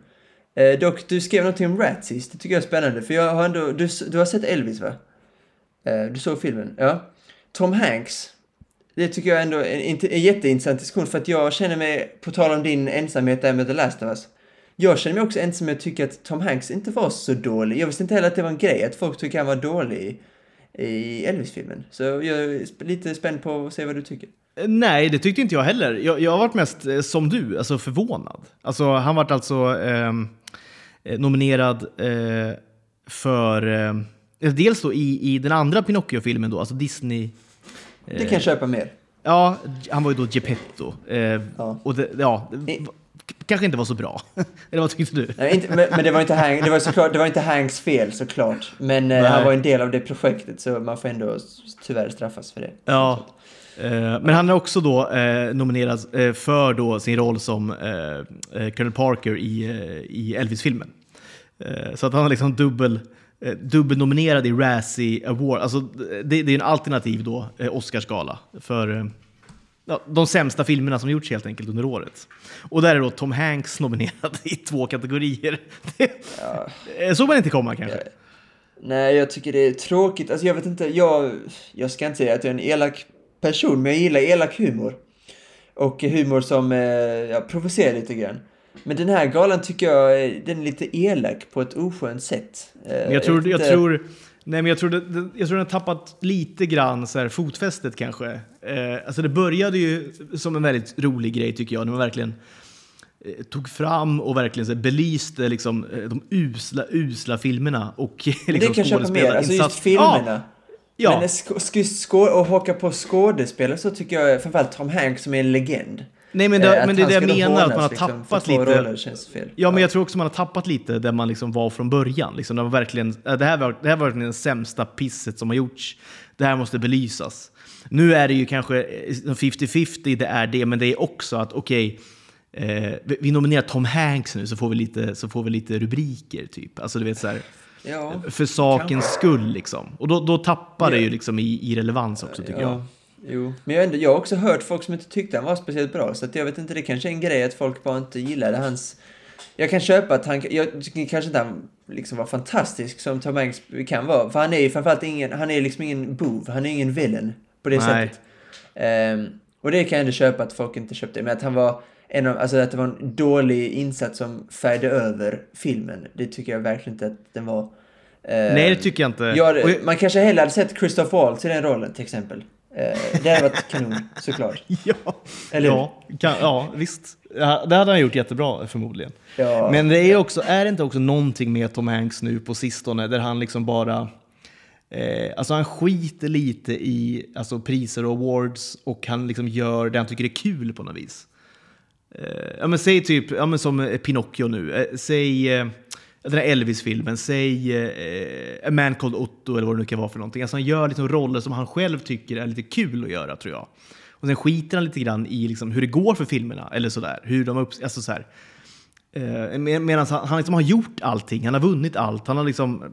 Eh, dock, du skrev någonting om Rat sist, det tycker jag är spännande. För jag har ändå, du, du har sett Elvis va? Eh, du såg filmen? Ja. Tom Hanks. Det tycker jag ändå är en, en jätteintressant diskussion för att jag känner mig, på tal om din ensamhet där med The Last of Us. Jag känner mig också ensam med att tycka att Tom Hanks inte var så dålig. Jag visste inte heller att det var en grej att folk tycker han var dålig i Elvis-filmen. Så jag är lite spänd på att se vad du tycker. Eh, nej, det tyckte inte jag heller. Jag, jag har varit mest eh, som du, alltså förvånad. alltså, han vart alltså ehm, eh, nominerad eh, för... Eh, dels då i, i den andra Pinocchio-filmen, då, alltså Disney... Eh, det kan jag köpa mer. Ja, han var ju då Geppetto. ja. Och det, ja, kanske inte var så bra. Eller vad tyckte du? Nej, inte, men, men, det var inte, Hank, det var såklart, det var inte Hanks fel såklart. Men eh, han var en del av det projektet så man får ändå tyvärr straffas för det. Ja. Eh, men han är också då eh, nominerad eh, för då sin roll som eh, eh Colonel Parker i, i Elvis-filmen. så att han har liksom dubbel, dubbelnominerad i Razzie Award. Alltså, det, det är en alternativ då, Oscarsgala för ja, de sämsta filmerna som gjorts helt enkelt under året. Och där är då Tom Hanks nominerad i två kategorier. Ja. såg man inte komma kanske? Ja. Nej, jag tycker det är tråkigt. Alltså jag vet inte, jag, jag ska inte säga att jag är en elak person, men jag gillar elak humor. Och humor som eh, ja, provocerar lite grann. Men den här galan tycker jag, den är lite elak på ett oskönt sätt. Men jag tror, jag, tror Nej, men jag tror, jag tror den har tappat lite grann så här, fotfästet kanske. Eh, alltså det började ju som en väldigt rolig grej tycker jag, när man verkligen eh, tog fram och verkligen så här, belyste liksom, eh, de usla, usla filmerna. Och, liksom, det kan jag köpa mer, alltså just filmerna. Ja. Men sk sk sk och haka på skådespelare så tycker jag framförallt Tom Hanks som är en legend. Nej, men det, eh, men det är det jag menar, att man har liksom, tappat lite. Roller, ja, ja, men jag tror också man har tappat lite där man liksom var från början. Liksom, det, var verkligen, det, här var, det här var verkligen det sämsta pisset som har gjorts. Det här måste belysas. Nu är det ju kanske 50-50, det är det, men det är också att okej, okay, eh, vi nominerar Tom Hanks nu så får vi lite, så får vi lite rubriker, typ. Alltså du vet så här, ja, för sakens skull liksom. Och då, då tappar ja. det ju liksom i, i relevans också tycker jag. Jo, men jag, ändå, jag har också hört folk som inte tyckte han var speciellt bra, så att jag vet inte, det kanske är en grej att folk bara inte gillade hans jag kan köpa att han, jag tycker kanske inte han liksom var fantastisk som Tom Hanks kan vara. För han är ju framförallt ingen, han är liksom ingen bov, han är ingen villain på det Nej. sättet. Ehm, och det kan jag ändå köpa att folk inte köpte. Men att han var en av, alltså att det var en dålig insats som färgade över filmen. Det tycker jag verkligen inte att den var. Ehm, Nej, det tycker jag inte. Jag- man kanske hellre hade sett Christoph Waltz i den rollen till exempel. Ehm, det hade varit kanon, såklart. Ja, Eller ja, kan, ja, visst. Det hade han gjort jättebra förmodligen. Ja. Men det är, också, är det inte också någonting med Tom Hanks nu på sistone där han liksom bara... Eh, alltså han skiter lite i alltså priser och awards och han liksom gör det han tycker är kul på något vis. Eh, ja, men säg typ, ja, men som eh, Pinocchio nu. Eh, säg eh, den här Elvis-filmen. Säg eh, A Man Called Otto eller vad det nu kan vara för någonting. Alltså han gör liksom roller som han själv tycker är lite kul att göra tror jag. Och sen skiter han lite grann i liksom hur det går för filmerna. Eller sådär. Hur de upp, alltså så här. Eh, med- Medan han, han liksom har gjort allting, han har vunnit allt. Han har liksom,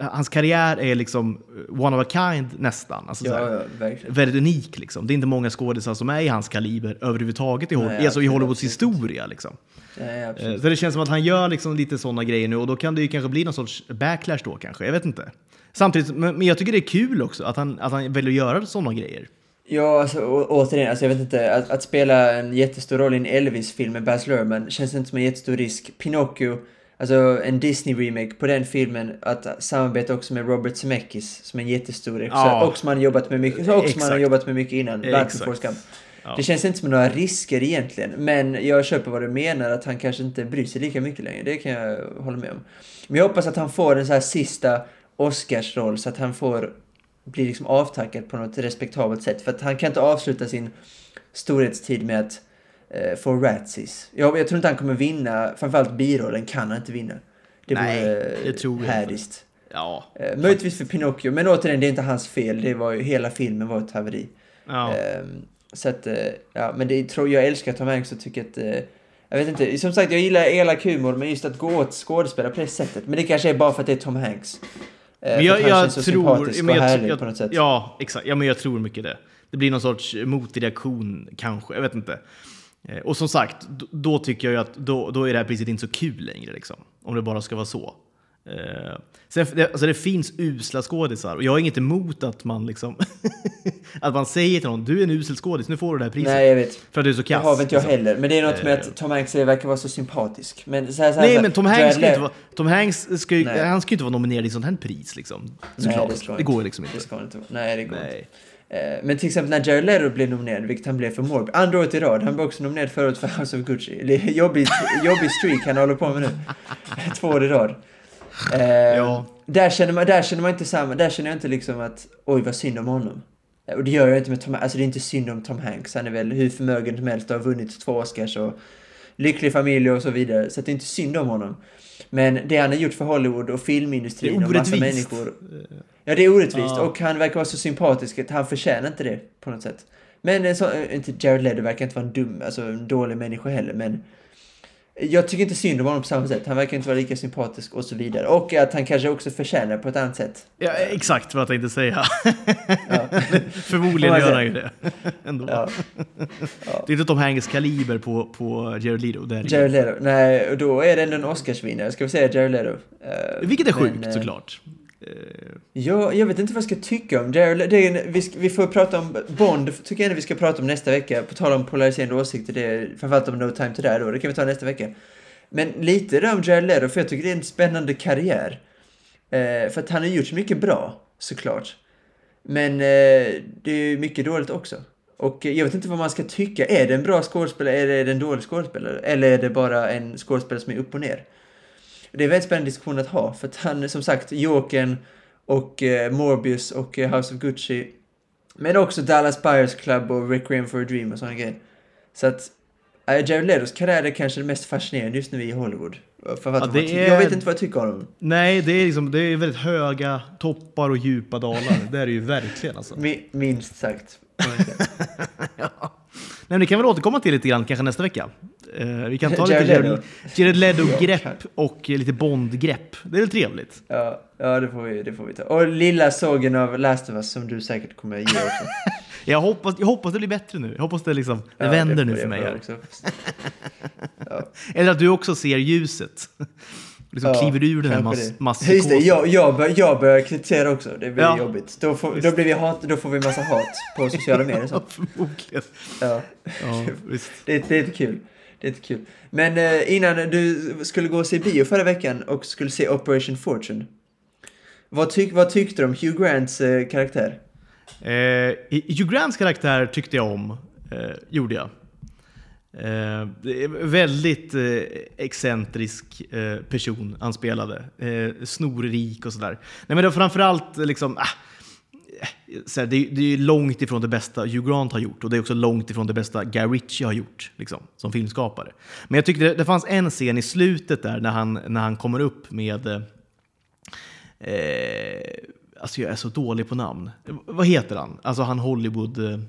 hans karriär är liksom one of a kind nästan. Alltså så här, Ja, ja, väldigt unik. Liksom. Det är inte många skådespelare som är i hans kaliber överhuvudtaget i, Hol- Nej, alltså, i Hollywoods historia. Liksom. Nej, Eh. Så det känns som att han gör liksom lite sådana grejer nu och då kan det ju kanske bli någon sorts backlash då kanske. Jag vet inte. Samtidigt, men men jag tycker det är kul också att han, att han väljer att göra sådana grejer. Ja, alltså, å- återigen, alltså, jag vet inte, att, att spela en jättestor roll i en Elvis-film med Baz Luhrmann känns inte som en jättestor risk. Pinocchio, alltså en Disney-remake på den filmen, att samarbeta också med Robert Zemeckis som är en jättestor regissör, Ja. och som han har jobbat med mycket, och som han har jobbat med mycket innan, bland annat. Ja. Det känns inte som några risker egentligen, men jag köper vad du menar, att han kanske inte bryr sig lika mycket längre. Det kan jag hålla med om. Men jag hoppas att han får en så här sista Oscarsroll så att han får bli liksom avtackad på något respektabelt sätt. För att han kan inte avsluta sin storhetstid med att eh, få Razzies. Jag, jag tror inte han kommer vinna, framförallt birollen kan han inte vinna. Det Nej, vore det tror jag härdiskt. Ja. Eh, möjligtvis för Pinocchio, men återigen, det är inte hans fel. Det var ju, hela filmen var ett haveri. ja. Ehm, så att, eh, ja, men det tror jag älskar Tom Hanks och tycker att, eh, jag vet inte, som sagt jag gillar elak humor, men just att gå åt skådespelare på det sättet. Men det kanske är bara för att det är Tom Hanks. Eh, Men för jag, jag så tror... men jag, jag, på något sätt. Ja, exakt. Ja, men jag tror mycket det. Det blir någon sorts motreaktion kanske. Jag vet inte. Eh, Och som sagt, då, tycker jag ju att då, då är det här priset inte så kul längre. Liksom, om det bara ska vara så. Eh, sen, det, alltså det finns usla skådisar och jag har inget emot att man, liksom att man säger till någon du är en usel skådis, nu får du det här priset. Nej, jag vet. För att du är så Det kass. har väl inte jag liksom. heller. Men det är något med Eh. att Tom Hanks verkar vara så sympatisk. Men så här, så här, Nej, så men Tom Hanks, ska inte vara, Tom Hanks ska ju, han ska ju inte vara nominerad i sånt här pris. Liksom, Nej, det ska det, inte. går ju liksom Det inte. ska han inte. Nej, det går inte. Nej. Eh, Men till exempel när Jared Leto blev nominerad, vilket han blev för Morbius, andra året i rad, han blev också nominerad förra året för House of Gucci. Det är jobbig, jobbig streak han håller på med nu. Två år i rad. Eh, Ja. där, känner man, där känner man inte samma, där känner jag inte liksom att oj vad synd om honom. Eh, Och det gör jag inte med Tom Alltså det är inte synd om Tom Hanks, han är väl hur förmögen som helst och har vunnit två Oscars och lycklig familj och så vidare. Så det är inte synd om honom. Men det han har gjort för Hollywood och filmindustrin och massa människor. Ja, det är orättvist Ja. och han verkar vara så sympatisk att han förtjänar inte det på något sätt. Men en så, eh, inte Jared Leto verkar inte vara en dum, alltså en dålig människa heller, men jag tycker inte synd om honom på samma sätt. Han verkar inte vara lika sympatisk och så vidare. Och att han kanske också förtjänar på ett annat sätt. Ja, exakt vad jag tänkte säga. Ja. Förmodligen gör han ju det. Ändå. Ja. Det är inte Tom Hanks kaliber på, på Jared Leto. Det är det ju. Jared Leto. Nej, och då är det ändå en Oscarsvinnare, ska vi säga Jared Leto. Eh, Vilket är men, sjukt eh, såklart. Eh, ja, jag vet inte vad jag ska tycka om Jared Leto. Det är en, vi, ska, vi får prata om Bond, tycker jag ändå vi ska prata om nästa vecka. På tal om polariserande åsikter, det är framförallt om No Time To Die då, det kan vi ta nästa vecka. Men lite där om Jared Leto, för jag tycker det är en spännande karriär. Eh, för att han har gjort så mycket bra, såklart. Men eh, det är ju mycket dåligt också. Och jag vet inte vad man ska tycka. Är det en bra skådespelare eller är det en dålig skådespelare? Eller är det bara en skådespelare som är upp och ner? Det är en väldigt spännande diskussion att ha. För att han, som sagt, Jokern och eh, Morbius och eh, House of Gucci. Men också Dallas Buyers Club och Requiem for a Dream och sådana grejer. Så att äh, Jared Letos karriär är kanske det mest fascinerande just nu i Hollywood. För att Ja, det Jag är- vet inte vad jag tycker om dem. nej, det är, liksom, det är väldigt höga toppar och djupa dalar. det är det ju verkligen alltså. Mi- minst sagt. Nej, det kan vi återkomma till lite grann kanske nästa vecka. Eh, vi kan ta Jared lite. Jared- kanske. och lite Bond-grepp. Det är väl trevligt? Ja, ja det, får vi, det får vi ta. Och lilla sågen av Last of Us som du säkert kommer ge också. Jag hoppas, jag hoppas det blir bättre nu. Jag hoppas det, liksom, det Ja, vänder får- nu det för mig. Eller att du också ser ljuset. Liksom Ja, kliver ur den här mass, masspsykosen. Just det, jag, jag, bör, jag börjar kritisera också. Det blir Ja. jobbigt. Då får, då, blir vi hat, då får vi massa hat på sociala medier. Så. Ja, förmodligen. Ja. Ja, visst. Det, det är inte kul. Det är inte kul. Men eh, innan du skulle gå och se bio förra veckan och skulle se Operation Fortune. Vad, tyck, vad tyckte du om Hugh Grants eh, karaktär? Eh, Hugh Grants karaktär tyckte jag om, eh, gjorde jag. Eh, väldigt eh, excentrisk eh, person han spelade. Snorrik och sådär. Nej men det var framförallt liksom... Ah, så här, det, är- det är långt ifrån det bästa Hugh Grant har gjort och det är också långt ifrån det bästa Guy Ritchie har gjort liksom, som filmskapare. Men jag tyckte det, det fanns en scen i slutet där när han, när han kommer upp med... Eh, alltså jag är så dålig på namn. Vad heter han? Alltså han Hollywood...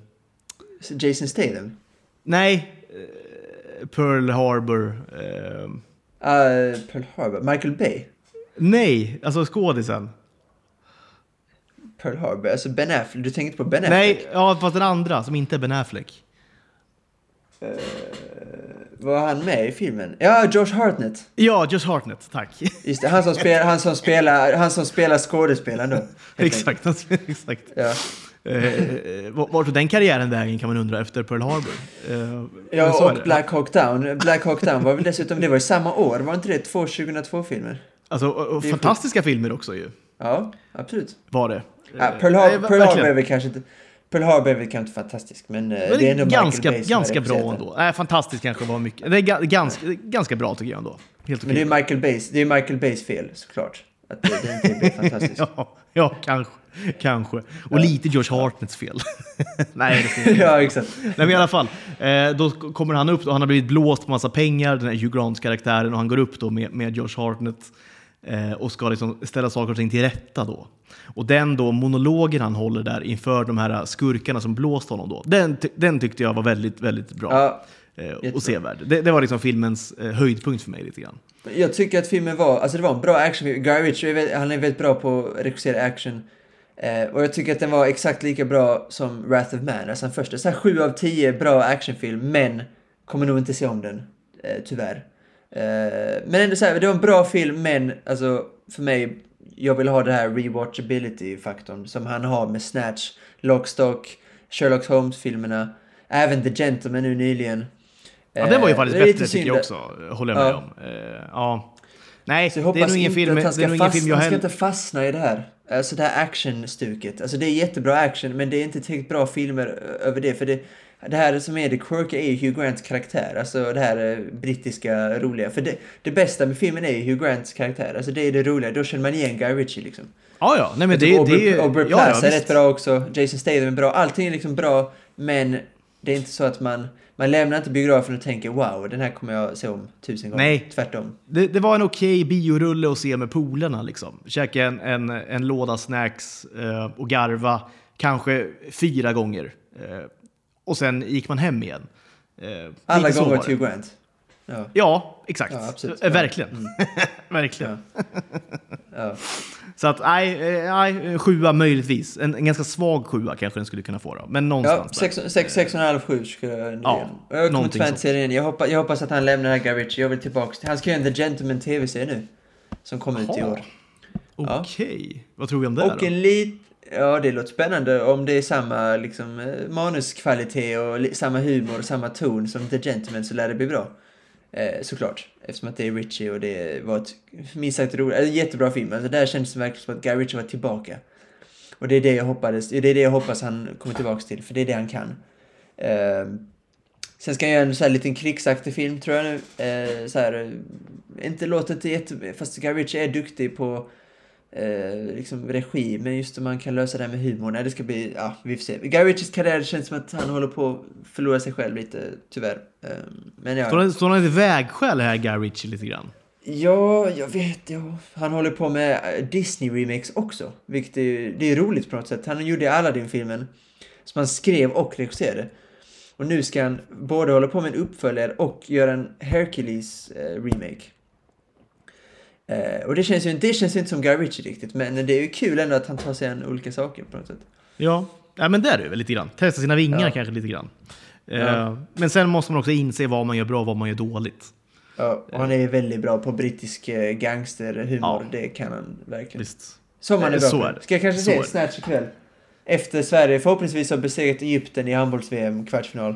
Jason Statham? nej, Pearl Harbor. Eh, Uh, Pearl Harbor? Michael Bay? nej, alltså skådisen. Pearl Harbor? Alltså Ben Affleck? Du tänkte på Ben Affleck? Nej, ja, fast den andra som inte är Ben Affleck. Var han med i filmen? Ja, Josh Hartnett. Ja, Josh Hartnett, tack. Just det, han som spelar, han som spelar, han som spelar skådespelaren då. exakt, exakt. Ja. Eh, vart vart tog den karriären vägen kan man undra efter Pearl Harbor. Eh, men Ja, och. Black Hawk Down. Black Hawk Down var väl dessutom, det var i samma år, var inte det två 2002-filmer? Alltså, och, fantastiska filmer också ju, Ja, absolut. var det. Ja, Eh, Pearl, nej, Har- ver- Pearl Harbor är väl kanske inte... Pearl Harbor är väl kanske inte fantastisk, men, eh, Men det är ändå Michael ganska, Bay som ganska bra ändå. Nej, fantastiskt kanske var mycket. Det är ga, ganska, ganska bra tycker jag ändå. Helt Men det är okej. Michael Bays, det är Michael Bays fel såklart. Att det inte blir fantastiskt. Ja, ja, kanske. Kanske. Och lite George Hartnets fel. Nej, det är ja, exakt. Nej, men i alla fall. Eh, då kommer han upp och han har blivit blåst på massa pengar, den här Hugh Grant-karaktären, och han går upp då med, med Josh Hartnett eh, och ska liksom ställa saker och ting till rätta då. Och den då monologen han håller där inför de här skurkarna som blåst honom då, den, den tyckte jag var väldigt, väldigt bra. Ja, jättebra. och sevärd. Det, det var liksom filmens eh, höjdpunkt för mig lite grann. Jag tycker att filmen var, alltså det var en bra actionfilm. Guy Ritchie, han är väldigt bra på att regissera action. Eh, och jag tycker att den var exakt lika bra som Wrath of Man, alltså den första. Så här 7 av 10 bra actionfilm, men kommer nog inte se om den, eh, tyvärr. Eh, men ändå så här, det var en bra film, men alltså för mig, jag vill ha det här rewatchability-faktorn som han har med Snatch, Lockstock, Sherlock Holmes-filmerna, även The Gentleman nu nyligen. Ja, den var ju Eh, faktiskt är bättre tycker jag också, håller jag med Ja. om. Eh, ja. Nej, det är nog ingen film, han det ska, är nog ingen film jag han ska heller... inte fastna i det här. Alltså det här actionstuket. Alltså det är jättebra action men det är inte tillräckligt bra filmer över det. För det, det här som är det quirky är ju Hugh Grants karaktär. Alltså det här eh, brittiska roliga. För det, det bästa med filmen är ju Hugh Grants karaktär. Alltså det är det roliga. Då känner man igen Guy Ritchie liksom. Ja, ja, nej men Jag det, tycker det är... Aubrey ja, Plaza ja, är visst. rätt bra också. Jason Statham är bra. Allting är liksom bra. Men det är inte så att man... Man lämnar inte biografen och tänker wow, den här kommer jag se om tusen gånger. Nej. Tvärtom. Det, det var en okej biorulle att se med polerna liksom. Käka en, en, en låda snacks eh, och garva kanske fyra gånger. Eh, och sen gick man hem igen. Eh, Alla gånger till Grant. Ja. Ja, exakt. Ja, absolut. Eh, Ja. Verkligen. Verkligen. Ja. Så att nej, eh, nej, sjua möjligtvis. En, en ganska svag sjua kanske den skulle kunna få då. Men Ja, någonstans där. sex, sex, sex och en halv, sju skulle jag Ja, ja, Jag kommer inte sånt. se den igen. Jag hoppas, jag hoppas att han lämnar här Ritchie. Jag vill tillbaka till... Han ska göra en The Gentleman TV-serie nu. Som kommer ut i år. Okej, vad tror vi om det Och då? en lit... Ja, det låter spännande om det är samma liksom, eh, manuskvalitet och samma humor och samma ton som The Gentleman så lär det bli bra. Eh, såklart. Eftersom att det är Ritchie och det var ett minst sagt roligt, alltså, jättebra film. Alltså där kändes det verkligen som att Guy Ritchie var tillbaka. Och det är det jag hoppades, det är det jag hoppas han kommer tillbaka till, för det är det han kan. Uh, sen ska jag göra en så här liten krigsaktig film tror jag nu. Uh, så här, eh, inte låter inte jätte... Fast Guy Ritchie är duktig på eh, liksom regi, men just om man kan lösa det här med humor. Nej, det ska bli, ja, vi får se. Guy Ritchies karriär känns som att han håller på att förlora sig själv lite, tyvärr. Eh, men ja. Står han- Står han i vägskäl här, Guy Ritchie, lite grann? Ja, jag vet. Ja. Han håller på med eh, Disney-remakes också. Vilket är, det är roligt på något sätt. Han gjorde Aladdin-filmen som han skrev och regisserade. Och nu ska han både hålla på med en uppföljare och göra en Hercules-remake. Eh, och det känns, ju, det känns ju inte som Guy Ritchie riktigt, men det är ju kul ändå att han tar sig an olika saker på något sätt. Ja, ja men det är det väl lite grann. Testa sina vingar Ja. kanske lite grann. Eh, Ja. Men sen måste man också inse vad man gör bra och vad man gör dåligt. Ja, och han är väldigt bra på brittisk eh, gangsterhumor. Ja. Det kan han verkligen. Visst. Som han är Eh, bra på. Ska jag kanske Så se. Snatch ikväll? Efter Sverige förhoppningsvis har besegrat Egypten i handbolls-VM kvartsfinal.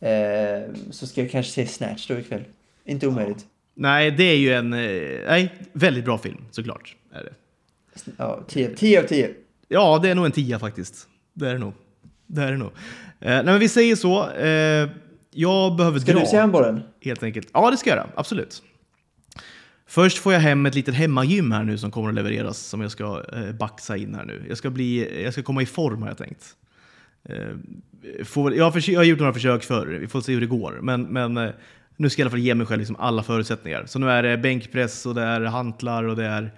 Eh, så ska jag kanske se Snatch då ikväll. Inte omöjligt. Nej, det är ju en eh, nej, väldigt bra film såklart. Är det. Ja, 10 10 av 10. Ja, det är nog en tia faktiskt. Det är det nog. Det är det nog. Eh, nej, men vi säger så. Eh, jag behöver Ska dra. du se handbollen? Helt enkelt. Ja, det ska jag göra. Absolut. Först får jag hem ett litet hemmagym här nu som kommer att levereras som jag ska eh, baxa in här nu. Jag ska, bli, jag ska komma i form har jag tänkt. Eh, får, jag, har jag har gjort några försök förr, vi får se hur det går. Men, men eh, nu ska jag i alla fall ge mig själv liksom alla förutsättningar. Så nu är det bänkpress och det är hantlar och det är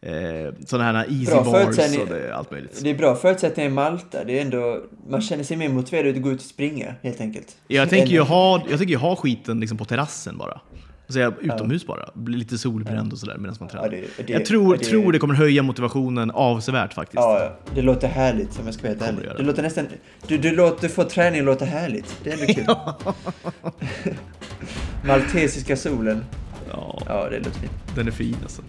eh, sådana här easy Bra bars och det är allt möjligt. Det är bra förutsättningar i Malta. Det är ändå, man känner sig mer motiverad att gå ut och springa helt enkelt. Jag tänker ju ha, jag tänker ju ha skiten liksom på terrassen bara. Så jag utomhus bara. Bli lite solbränd och sådär medan man tränar. Ja, det- det- jag tror, det- tror det kommer höja motivationen avsevärt faktiskt. Ja, det låter härligt om jag ska vara helt ärlig. Det låter nästan... Du, du låter få träningen låta härligt. Det är ändå kul. Maltesiska solen. Ja, Ja, det låter fint. den är fin alltså.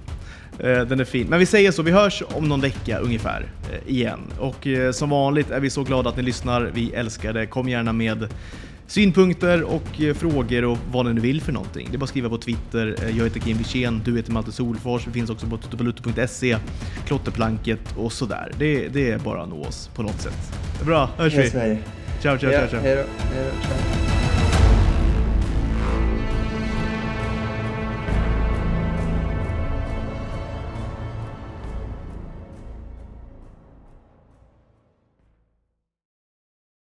Eh, Den är fin. Men vi säger så, vi hörs om någon vecka ungefär eh, igen. Och eh, som vanligt är vi så glada att ni lyssnar. Vi älskar det. Kom gärna med synpunkter och eh, frågor och vad ni vill för någonting. Det är bara att skriva på Twitter. Eh, Jag heter Kim Wirsén, du heter Malte Solfors. Vi finns också på tuttopaluto.se, Klotterplanket och sådär. Det, det är bara att nå oss på något sätt. Bra, hörs vi. Ciao, ciao, ciao. ciao. hej då. Hej då. Ciao.